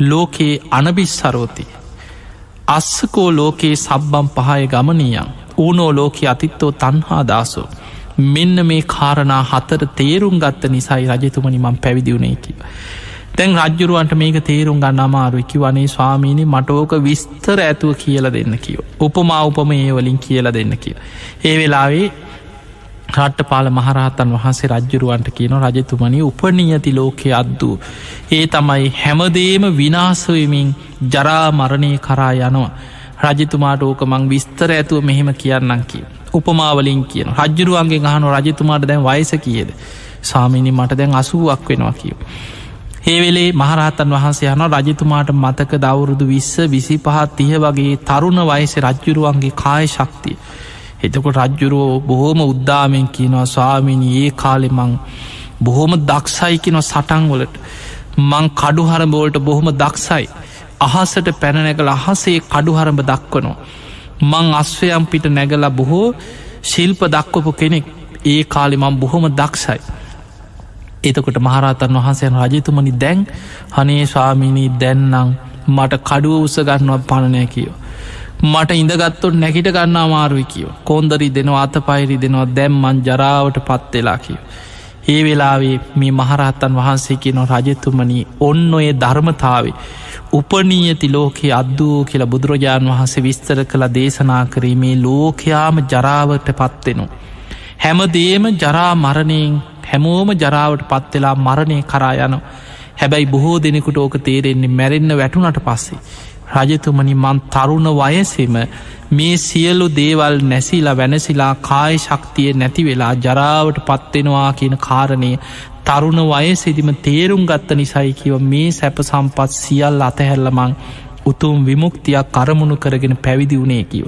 S1: ලෝකයේ අනබිස්සරෝති. අස්සකෝ ලෝකයේ සබ්බම් පහය ගමනීයන් ඌනෝ ලෝක අතිත්තෝ තන්හා දාසෝ. මෙන්න මේ කාරණා හතර තේරුම් ගත්ත නිසයි රජතුමනි මං පැවිදිවුණේකි. තැන් රජ්ජුරුවන්ට මේක තේරුම් ගන්න අමාරුවකි වනේ ස්වාමීණි මටෝක විස්තර ඇතුව කියල දෙන්න කියව. උපමා උපම ඒ වලින් කියල දෙන්න කිය. ඒ වෙලාවේ රට්ටපාල මහරහතන් වහන්සේ රජ්ජුරුවන්ට කියන රජතුමනි උපනීයති ලෝකෙ අද්දූ. ඒ තමයි හැමදේම විනාසවමින් ජරා මරණය කරා යනවා. රජතුමාට ඕක මං විස්තර ඇතුව මෙහෙම කියන්නම් කිය. උපමාවලින් කියන රජ්ජුරුවන්ගේ ගහන රජතුමාට දැන් වයස කියද සාමිනි මට දැන් අසුවක් වෙනවා කියව. ඒවෙලේ මහරහතන් වහන්සේ යන රජතුමාට මතක දවුරුදු විස්ස විසි පහත් තිය වගේ තරුණ වයස රජ්ජුරුවන්ගේ කාය ශක්තිය. එතකොට රජ්ජුරුවෝ බොහෝම උද්දාමෙන් කියනවා ස්වාමිනි ඒ කාලෙමං බොහොම දක්ෂයිකිනො සටන්වලට මං කඩුහරඹෝලට බොහොම දක්ෂයි අහසට පැනනැගල අහසේ කඩුහරඹ දක්වනවා. මං අස්වයම් පිට නැගලා බොහෝ ශිල්ප දක්වපු කෙනෙක් ඒ කාලෙ මං බොහොම දක්ෂයි. එතකොට මහරතන් වහන්සයන් රජතුමනි දැන් හනේ ස්වාමිනී දැන්නම් මට කඩුව උසගන්නවා පණනය කියෝ. මට ඉඳගත්තොත් නැකිට ගන්න අමාරුයි කියෝ. කොන්දරි දෙනවා අත පයිරි දෙනවා දැම්මන් ජරාවට පත්වෙලා කියෝ. ඒ වෙලාවේ මේ මහරහත්තන් වහන්සේ කියන රජතුමනි ඔන්න ඔය ධර්මතාවේ. උපනීයති ලෝකයේ අද්දූ කියලා බුදුරජාණන් වහන්සේ විස්තර කළ දේශනා කිරීමේ ලෝකයාම ජරාවට පත්වෙනු. හැමදේම ජරා මරණයෙන් හැමෝම ජරාවට පත්වෙලා මරණය කරා යන හැබැයි බොහෝ දෙනෙකුට ඕක තේරෙන්නේ මැරෙන්න්න වැටුනට පස්සේ. රජතුමනි මන් තරුණ වයසෙම මේ සියලු දේවල් නැසිලා වෙනසිලා කාය ශක්තිය නැති වෙලා ජරාවට පත්වෙනවා කියන කාරණය තරුණ වයසෙදිම තේරුම් ගත්ත නිසයි කිව මේ සැප සම්පත් සියල් අතහැල්ලමං උතුම් විමුක්තියක් කරමුණු කරගෙන පැවිදි වුණේ කිව.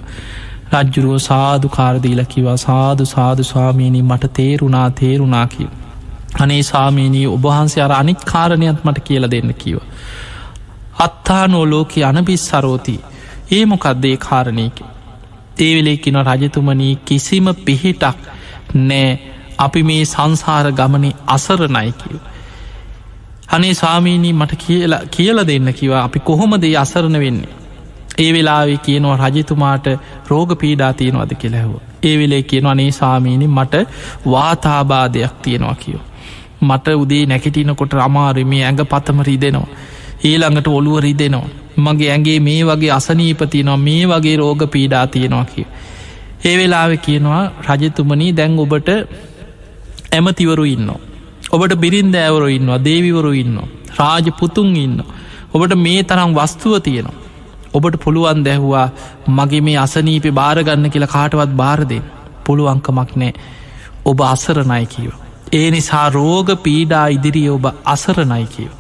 S1: රජ්ජුරුව සාධු කාරදීල කිවා සාධු සාධු ස්වාමීණී මට තේරුණා තේරුණා කිව. අනේ සාමීනී ඔබහන්සේ අර අනික් කාරණයක් මට කියල දෙන්න කිව. අත්තා නෝලෝක අනබිස් සරෝති ඒ මොකක්දේ කාරණයක. ඒවෙලේකින රජතුමනී කිසිම පිහිටක් නෑ අපි මේ සංසාර ගමනේ අසරණයි කිව. අනේ ස්වාමීනී මට කියලා කියල දෙන්න කිවා අපි කොහොමදේ අසරණ වෙන්නේ. ඒ වෙලාවෙ කියනවා රජතුමාට රෝග පීඩා තියෙනවද කෙලැහව. ඒ වෙලේ කියන අනේ සාමීනි මට වාතාබාධයක් තියෙනවා කියෝ. මට උදේ නැකිටිනකොට අමාරමේ ඇඟ පතමරී දෙනවා. ඊළඟට ඔළුවරී දෙනවා. මගේ ඇගේ මේ වගේ අසනීපතිනවා මේ වගේ රෝග පීඩා තියෙනවා කිය. ඒ වෙලාවෙ කියනවා රජතුමනී දැන් ඔබට ඇමතිවරු ඉන්න. ඔබට බිරින්ද ඇවරු ඉන්නවා දේවිවරු ඉන්න. රාජ පුතුන් ඉන්න. ඔබට මේ තරම් වස්තුව තියෙනවා. ඔබට පුළුවන් දැහවා මගේ මේ අසනීපේ භාරගන්න කියලා කාටවත් භාරදෙන් පුළුවන්කමක් නෑ ඔබ අසරණයි කියව. ඒ නිසා රෝග පීඩා ඉදිරිය ඔබ අසරණයි කියව.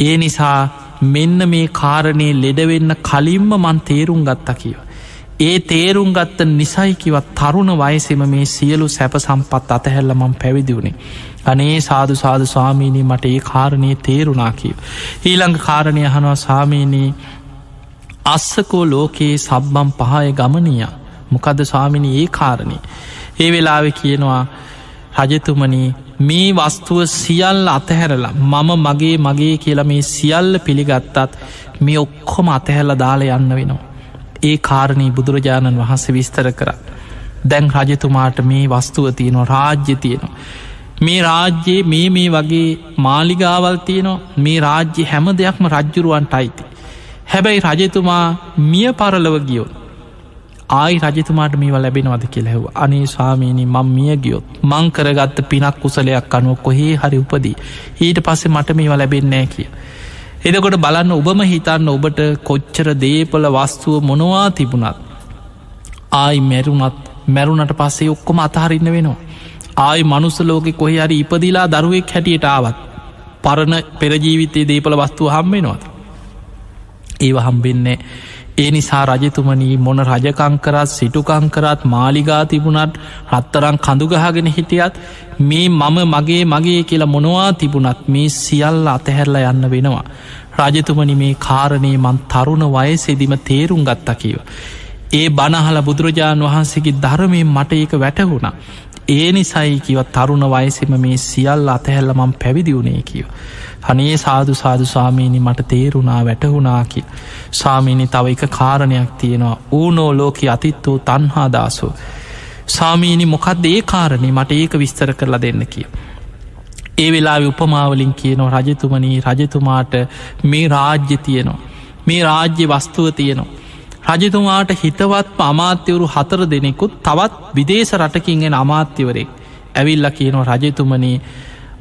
S1: ඒ නිසා මෙන්න මේ කාරණය ලෙඩවෙන්න කලින්ම මන් තේරුම් ගත්ත කියව. ඒ තේරුම් ගත්ත නිසයිකිවත් තරුණ වයසෙම මේ සියලු සැප සම්පත් අතහැල්ල මං පැවිදිවුණේ. අනේ සාදු සාධ ස්වාමීනී මට ඒ කාරණය තේරුණා කියව. ඊළඟ කාරණය හනවා සාමීනී අස්සකෝ ලෝකයේ සබ්බම් පහය ගමනීය මොකද ස්වාමිනි ඒ කාරණය. ඒ වෙලාවෙ කියනවා රජතුමනී මේ වස්තුව සියල්ල අතහැරලා මම මගේ මගේ කියලා මේ සියල්ල පිළිගත්තත් මේ ඔක්කොම අතහැල්ල දාලා යන්න වෙනවා. ඒ කාරණී බුදුරජාණන් වහන්සේ විස්තර කර. දැන් රජතුමාට මේ වස්තුව තියෙනවා රාජ්‍ය තියෙනවා. මේ රාජ්‍යයේ මේ මේ වගේ මාලිගාවල් තියනවා මේ රාජ්‍ය හැම දෙයක්ම රජ්ජුරුවන්ට අයිති. හැබැයි රජතුමා මිය පරලව ගියොත් ආයි රජතුමාට මේව ලැබෙනවද කියලැහව අනේ ස්වාමීනී මං මිය ගියොත් මං කරගත්ත පිනක් කුසලයක් අනුව කොහේ හරි උපදී ඊට පස්සේ මට මේව ලැබෙන්නෑ කිය. එදකොට බලන්න ඔබම හිතන්න ඔබට කොච්චර දේපල වස්තුව මොනවා තිබුණත් ආයි මැරුණත් මැරුණට පස්සේ ඔක්කොම අතහරින්න වෙනවා. ආයි මනුස්සලෝකෙ කොහේ හරි ඉපදිලා දරුවෙක් හැටියට ආවත් පරණ පෙරජීවිතයේ දේපල වස්තුව හම්බෙනවාද. ඒව හම්බෙන්නේ ඒ නිසා රජතුමනී මොන රජකංකරත් සිටුකංකරත් මාලිගා තිබුණත් රත්තරං කඳුගහගෙන හිටියත් මේ මම මගේ මගේ කියලා මොනවා තිබුණත් මේ සියල්ල අතහැරල යන්න වෙනවා. රජතුමනි මේ කාරණය මන් තරුණ වයසෙදිම තේරුම් ගත්ත කියව. ඒ බනහල බුදුරජාණන් වහන්සේගේ ධර්මය මට ඒක වැටහුණ. ඒ නිසයි කිව තරුණ වයසෙම මේ සියල් අතහැල්ල මං පැවිදි වුණේ කියව. අනේ සාදු සාදු සාමීනි මට තේරුණා වැටහුණාකි සාමීනි තව එක කාරණයක් තියෙනවා ඌනෝ ලෝක අතිත් වූ තන්හාදාසෝ සාමීනි මොකක්ද ඒ කාරණය මට ඒක විස්තර කරලා දෙන්න කිය. ඒ වෙලා උපමාවලින් කියනවා රජතුමනී රජතුමාට මේ රාජ්‍ය තියනවා මේ රාජ්‍ය වස්තුව තියනවා. රජතුමාට හිතවත් අමාත්‍යවරු හතර දෙනෙකුත් තවත් විදේශ රටකින්ගෙන අමාත්‍යවරෙක් ඇවිල්ල කියනවා රජතුමනී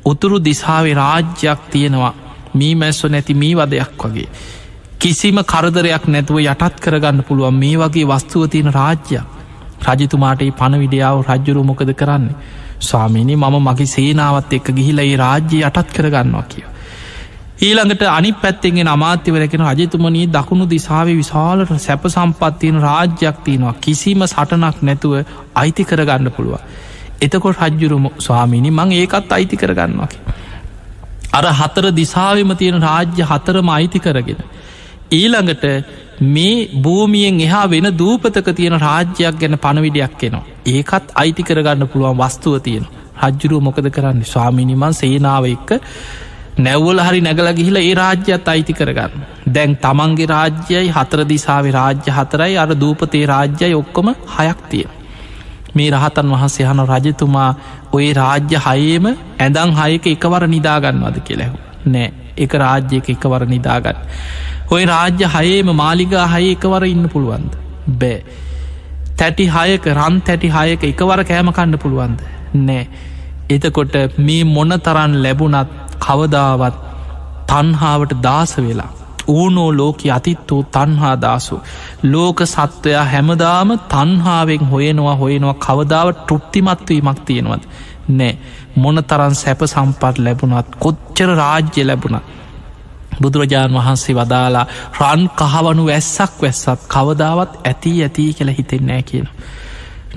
S1: උතුරු දිසාාව රාජ්‍යයක් තියෙනවා මී මැස්සො නැති මී වදයක් වගේ. කිසිම කරදරයක් නැතුව යටත් කරගන්න පුළුවන් මේ වගේ වස්තුව තියෙන රාජ්‍යයක් රජතුමාට පණ විඩියාව රජ්ජුරු මොකද කරන්නේ. ස්වාමිනි මම මගේ සේනාවත් එක්ක ගිහිලයි රාජ්‍ය යටත් කරගන්නවා කිය. ඊළඟට අනි පැත්තෙන්ගෙන අමාත්‍යවරකෙන රජතුමනී දකුණු දිසාාව විශාලට සැප සම්පත්තියන රාජ්‍යයක් තියෙනවා කිසිම සටනක් නැතුව අයිති කරගන්න පුළුව. එතකොට රජ්ජුරුම ස්වාමිනි මං ඒකත් අයිති කරගන්නවාකි. අර හතර දිසාවිම තියෙන රාජ්‍ය හතරම අයිති කරගෙන. ඊළඟට මේ භූමියෙන් එහා වෙන දූපතක තියෙන රාජ්‍යයක් ගැන පණවිඩයක් එනවා. ඒකත් අයිති කරගන්න පුළුවන් වස්තුව තියෙන. රජ්ජුරුව මොකද කරන්න ස්වාමිනිමන් සේනාව එක්ක නැව්වල හරි නැගල ගිහිල ඒ රාජ්‍යත් අයිති කරගන්න. දැන් තමන්ගේ රාජ්‍යයි හතර දිසාාව රාජ්‍ය හතරයි අර දූපතේ රාජ්‍යයි ඔක්කොම හයක් තියෙන. මේ රහතන් වහන්සේ හන රජතුමා ඔය රාජ්‍ය හයේම ඇඳං හයක එකවර නිදාගන්නවද කෙලෙහු. නෑ එක රාජ්‍යයක එකවර නිදාගන්න. ඔය රාජ්‍ය හයේම මාලිගා හය එකවර ඉන්න පුළුවන්ද. බෑ. තැටි හයක රන් තැටි හයක එකවර කෑමකණ්ඩ පුළුවන්ද. නෑ. එතකොට මේ මොන තරන් ලැබුණත් කවදාවත් තන්හාාවට ଦାස වෙලා. ඌනෝ ලෝක අතිත් වූ තන්හා දාසු. ලෝක සත්වයා හැමදාම තන්හාාවෙන් හොයනවා හොයනවා කවදාව ටෘප්තිමත්වීමක් තියෙනවද. නෑ මොන තරන් සැප සම්පත් ලැබුණත් කොච්චර රාජ්‍ය ලැබුණත්. බුදුරජාණන් වහන්සේ වදාලා රන් කහවනු වැස්සක් වැස්සත් කවදාවත් ඇති ඇති කියල හිතෙන්නෑ කියන.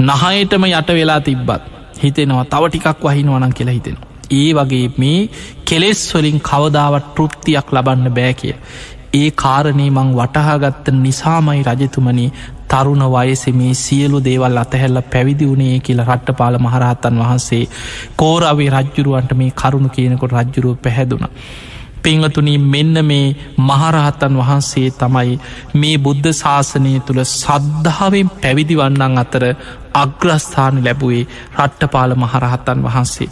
S1: නහයටම යට වෙලා තිබ්බත් හිතෙනවා තව ටිකක් වහිනවනන් කියලා හිතෙනවා. ඒ වගේ මේ කෙලෙස් වලින් කවදාවත් තෘප්තියක් ලබන්න බෑ කිය. ඒ කාරණේ මං වටහාගත්ත නිසාමයි රජතුමනි තරුණ වයසෙ මේ සියලු දේවල් අතහැල්ල පැවිදි වුණේ කියල රට්ටපාල මහරහත්තන් වහන්සේ කෝරවේ රජ්ජුරුවන්ට මේ කරුණු කියනකොට රජ්ජුරුව පැහැදුන. පිංහතුනී මෙන්න මේ මහරහත්තන් වහන්සේ තමයි මේ බුද්ධ ශාසනය තුළ සද්ධාවෙන් පැවිදිවන්නන් අතර අග්‍රස්ථාන ලැබුවේ රට්ටපාල මහරහත්තන් වහන්සේ.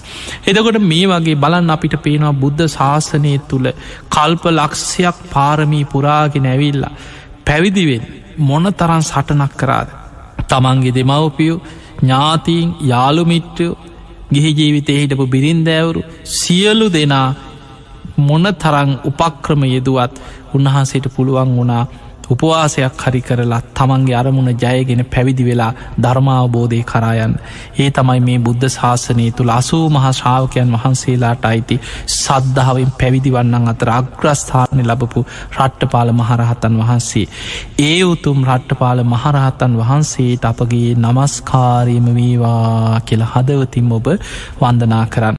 S1: එදකොට මේ වගේ බලන් අපිට පේනවා බුද්ධ ශාසනය තුළ කල්ප ලක්ෂයක් පාරමී පුරාගෙන ඇවිල්ලා පැවිදිවෙන් මොන තරන් සටනක් කරාද. තමන්ගේ දෙමවපියෝ ඥාතීන් යාළුමිට්ටයෝ ගිහි ජීවිතය හිටපු බිරින්දෑවරු සියලු දෙනා මොන තරං උපක්‍රම යෙදුවත් උන්වහන්සේට පුළුවන් වුණා උපවාසයක් හරි කරලා තමන්ගේ අරමුණ ජයගෙන පැවිදි වෙලා ධර්මාවබෝධය කරායන් ඒ තමයි මේ බුද්ධ ශාසනය තුළ අසූ මහා ශ්‍රාවකයන් වහන්සේලාට අයිති සද්ධාවෙන් පැවිදි වන්නන් අතර අග්‍රස්ථානය ලබපු රට්ටපාල මහරහතන් වහන්සේ. ඒ උතුම් රට්ටපාල මහරහතන් වහන්සේට අපගේ නමස්කාරීම වීවා කියල හදවතින් ඔබ වන්දනා කරන්න.